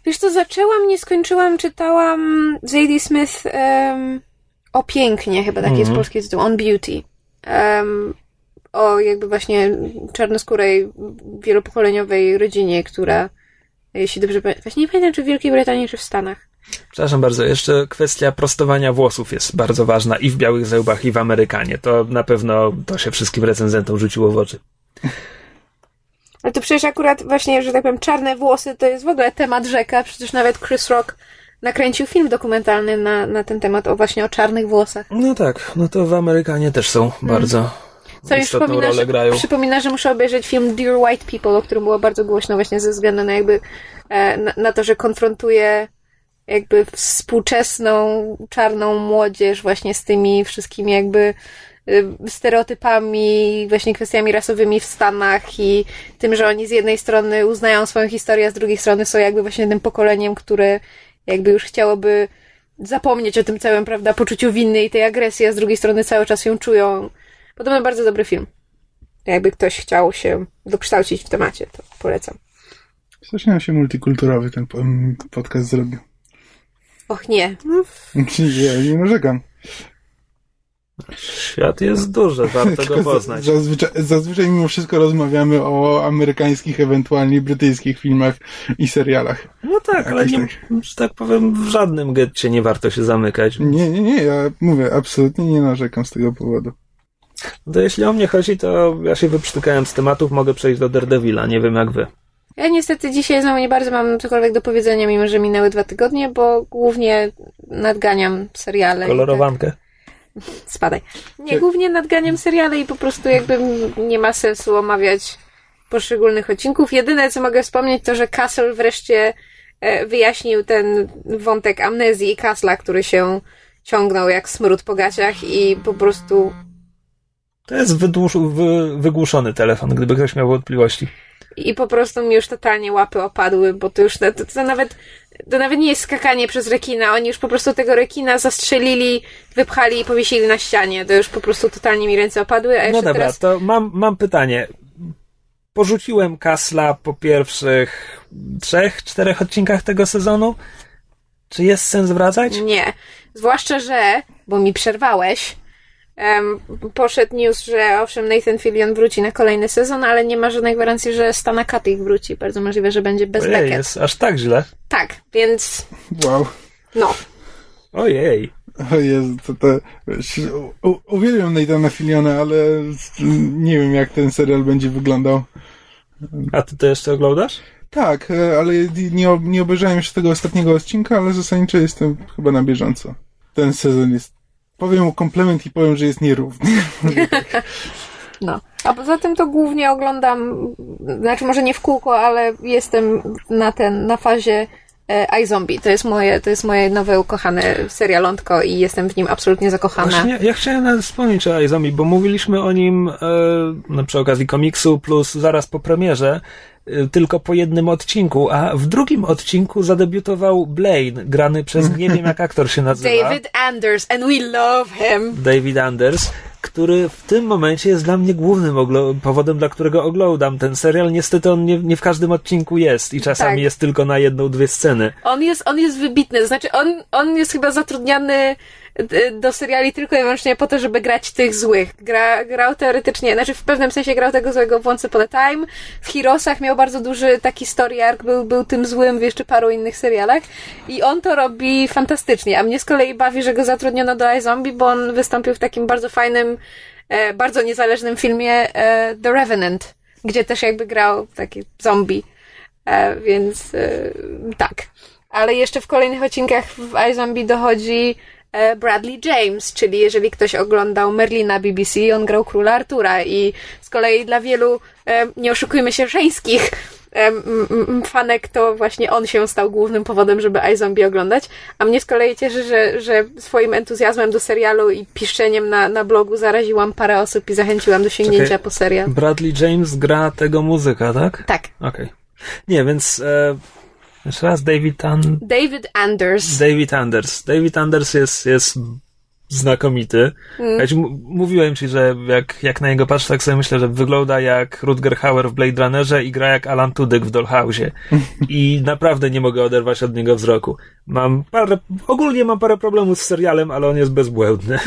Wiesz co, zaczęłam, nie skończyłam, czytałam Zadie Smith um, o pięknie, chyba taki jest Mhm. polski tytuł, On Beauty. Um, o jakby właśnie czarnoskórej, wielopokoleniowej rodzinie, która, jeśli dobrze pamiętam, właśnie nie pamiętam, czy w Wielkiej Brytanii, czy w Stanach. Przepraszam bardzo, jeszcze kwestia prostowania włosów jest bardzo ważna i w Białych Zełbach, i w Amerykanie. To na pewno to się wszystkim recenzentom rzuciło w oczy. Ale to przecież akurat właśnie, że tak powiem, czarne włosy to jest w ogóle temat rzeka. Przecież nawet Chris Rock nakręcił film dokumentalny na, na ten temat, o właśnie o czarnych włosach. No tak, no to w Amerykanie też są bardzo Co mi przypomina rolę że, grają. przypomina, że muszę obejrzeć film Dear White People, o którym było bardzo głośno właśnie ze względu na jakby e, na, na to, że konfrontuje jakby współczesną czarną młodzież właśnie z tymi wszystkimi jakby y, stereotypami, właśnie kwestiami rasowymi w Stanach i tym, że oni z jednej strony uznają swoją historię, a z drugiej strony są jakby właśnie tym pokoleniem, które jakby już chciałoby zapomnieć o tym całym, prawda, poczuciu winy i tej agresji, a z drugiej strony cały czas ją czują. Podobno bardzo dobry film. Jakby ktoś chciał się dokształcić w temacie, to polecam. Strasznie się multikulturowy ten podcast zrobił. Och nie. Ja nie narzekam. Świat jest duży, warto go za- poznać. Zazwyczaj, zazwyczaj mimo wszystko rozmawiamy o amerykańskich, ewentualnie brytyjskich filmach i serialach. No tak, ale nie, że tak powiem, w żadnym getcie nie warto się zamykać. Nie, nie, nie, ja mówię, absolutnie nie narzekam z tego powodu. To jeśli o mnie chodzi, to ja się wyprztykałem z tematów, mogę przejść do Daredevila, nie wiem jak wy. Ja niestety dzisiaj znowu nie bardzo mam cokolwiek do powiedzenia, mimo że minęły dwa tygodnie, bo głównie nadganiam seriale. i Kolorowankę. Tak, spadaj. Nie, głównie nadganiam seriale i po prostu jakby nie ma sensu omawiać poszczególnych odcinków. Jedyne, co mogę wspomnieć, to, że Castle wreszcie e, wyjaśnił ten wątek amnezji Castla, który się ciągnął jak smród po gaciach i po prostu To jest wydłuż, wy, wygłuszony telefon, gdyby ktoś miał wątpliwości. I po prostu mi już totalnie łapy opadły, bo to już to, to nawet to nawet nie jest skakanie przez rekina. Oni już po prostu tego rekina zastrzelili, wypchali i powiesili na ścianie. To już po prostu totalnie mi ręce opadły, a No dobra, teraz. to mam, mam pytanie. Porzuciłem Kasla po pierwszych trzech, czterech odcinkach tego sezonu. Czy jest sens wracać? Nie. Zwłaszcza, że, bo mi przerwałeś, em, poszedł news, że owszem, Nathan Fillion wróci na kolejny sezon, ale nie ma żadnej gwarancji, że Stana Katic wróci. Bardzo możliwe, że będzie bez Ojej, Beckett. jest aż tak źle. Tak, więc Wow. no. Ojej. O Jezu, to, to u, uwielbiam Nathana Filiona, ale nie wiem, jak ten serial będzie wyglądał. A ty to jeszcze oglądasz? Tak, e, ale nie, nie obejrzałem jeszcze tego ostatniego odcinka, ale zasadniczo jestem chyba na bieżąco. Ten sezon jest... Powiem mu komplement i powiem, że jest nierówny. No. A poza tym to głównie oglądam, znaczy może nie w kółko, ale jestem na ten, na fazie e, iZombie. To jest moje, to jest moje nowe ukochane serialątko i jestem w nim absolutnie zakochana. Właśnie, ja chciałem nawet wspomnieć o Aizomi, bo mówiliśmy o nim e, no, przy okazji komiksu, plus zaraz po premierze, tylko po jednym odcinku, a w drugim odcinku zadebiutował Blaine, grany przez nie wiem jak aktor się nazywa. David Anders and we love him. David Anders. który w tym momencie jest dla mnie głównym powodem, dla którego oglądam ten serial. Niestety on nie, nie w każdym odcinku jest i czasami Tak. jest tylko na jedną, dwie sceny. On jest, on jest wybitny, to znaczy on, on jest chyba zatrudniany do seriali tylko i wyłącznie po to, żeby grać tych złych. Gra, grał teoretycznie, znaczy w pewnym sensie grał tego złego w Once Upon a Time. W Heroesach miał bardzo duży taki story arc, był, był tym złym w jeszcze paru innych serialach i on to robi fantastycznie, a mnie z kolei bawi, że go zatrudniono do iZombie, bo on wystąpił w takim bardzo fajnym, e, bardzo niezależnym filmie e, The Revenant, gdzie też jakby grał taki zombie. E, więc e, tak. Ale jeszcze w kolejnych odcinkach w iZombie dochodzi Bradley James, czyli jeżeli ktoś oglądał Merlina BBC, on grał króla Artura i z kolei dla wielu, e, nie oszukujmy się, żeńskich e, fanek, to właśnie on się stał głównym powodem, żeby iZombie oglądać, a mnie z kolei cieszy, że, że swoim entuzjazmem do serialu i piszczeniem na, na blogu zaraziłam parę osób i zachęciłam do sięgnięcia po serial. Bradley James gra tego muzyka, tak? Tak. Okej. Nie, więc e, jeszcze raz David An- David Anders. David Anders. David Anders jest, jest znakomity. Mm. Ja ci mówiłem ci, że jak, jak na niego patrzę, tak sobie myślę, że wygląda jak Rutger Hauer w Blade Runnerze i gra jak Alan Tudyk w Dollhouse'ie. I naprawdę nie mogę oderwać od niego wzroku. Mam parę, ogólnie mam parę problemów z serialem, ale on jest bezbłędny.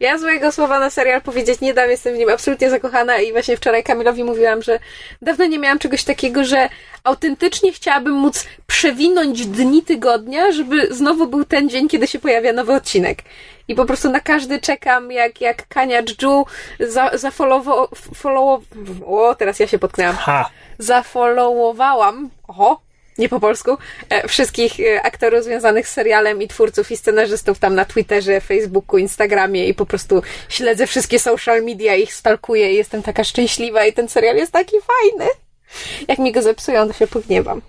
Ja złego słowa na serial powiedzieć nie dam, jestem w nim absolutnie zakochana i właśnie wczoraj Kamilowi mówiłam, że dawno nie miałam czegoś takiego, że autentycznie chciałabym móc przewinąć dni tygodnia, żeby znowu był ten dzień, kiedy się pojawia nowy odcinek. I po prostu na każdy czekam, jak, jak Kania Dżu za, zafollowo, follow, o, teraz ja się potknęłam Ha! zafollowowałam, oho, nie po polsku, e, wszystkich e, aktorów związanych z serialem i twórców i scenarzystów tam na Twitterze, Facebooku, Instagramie i po prostu śledzę wszystkie social media, ich stalkuję i jestem taka szczęśliwa i ten serial jest taki fajny. Jak mi go zepsują, to się pogniewam.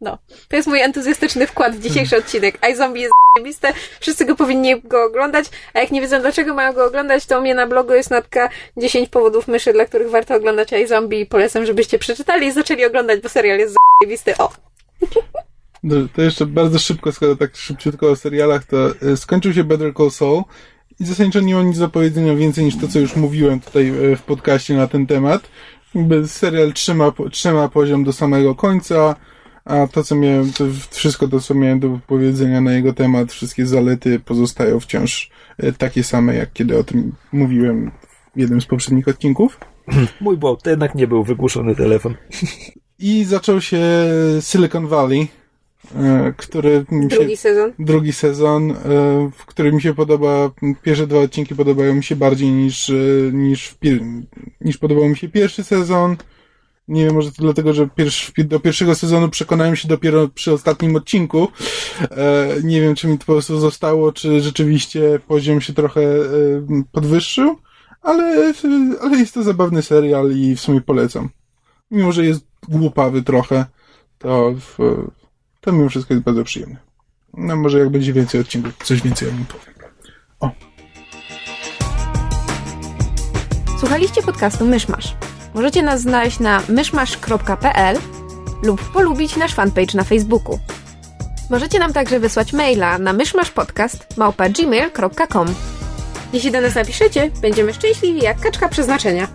No, to jest mój entuzjastyczny wkład w dzisiejszy odcinek. iZombie jest zajebiste, wszyscy go powinni go oglądać, a jak nie wiedzą dlaczego mają go oglądać, to u mnie na blogu jest notka 10 powodów myszy, dla których warto oglądać iZombie i polecam, żebyście przeczytali i zaczęli oglądać, bo serial jest zajebisty. O! Dobrze, to jeszcze bardzo szybko, skoro tak szybciutko o serialach, to e, skończył się Better Call Saul i zasadniczo nie mam nic do powiedzenia więcej niż to, co już mówiłem tutaj e, w podcaście na ten temat. Serial trzyma, trzyma poziom do samego końca, a to, co miałem, to wszystko to, co miałem do powiedzenia na jego temat, wszystkie zalety pozostają wciąż e, takie same, jak kiedy o tym mówiłem w jednym z poprzednich odcinków. Mój błąd, to jednak nie był wygłuszony telefon. I zaczął się Silicon Valley, e, który mi się... Drugi sezon. drugi sezon, e, w którym mi się podoba, pierwsze dwa odcinki podobają mi się bardziej niż, e, niż, niż podobał mi się pierwszy sezon. Nie wiem, może to dlatego, że pierwszy, do pierwszego sezonu przekonałem się dopiero przy ostatnim odcinku. Nie wiem, czy mi to po prostu zostało, czy rzeczywiście poziom się trochę podwyższył, ale, ale jest to zabawny serial i w sumie polecam. Mimo, że jest głupawy trochę, to, w, to mimo wszystko jest bardzo przyjemny. No może jak będzie więcej odcinków, coś więcej o nim powiem. Słuchaliście podcastu Myszmasz. Możecie nas znaleźć na myszmasz.pl lub polubić nasz fanpage na Facebooku. Możecie nam także wysłać maila na myszmaszpodcast.gmail.com Jeśli do nas napiszecie, będziemy szczęśliwi jak kaczka przeznaczenia.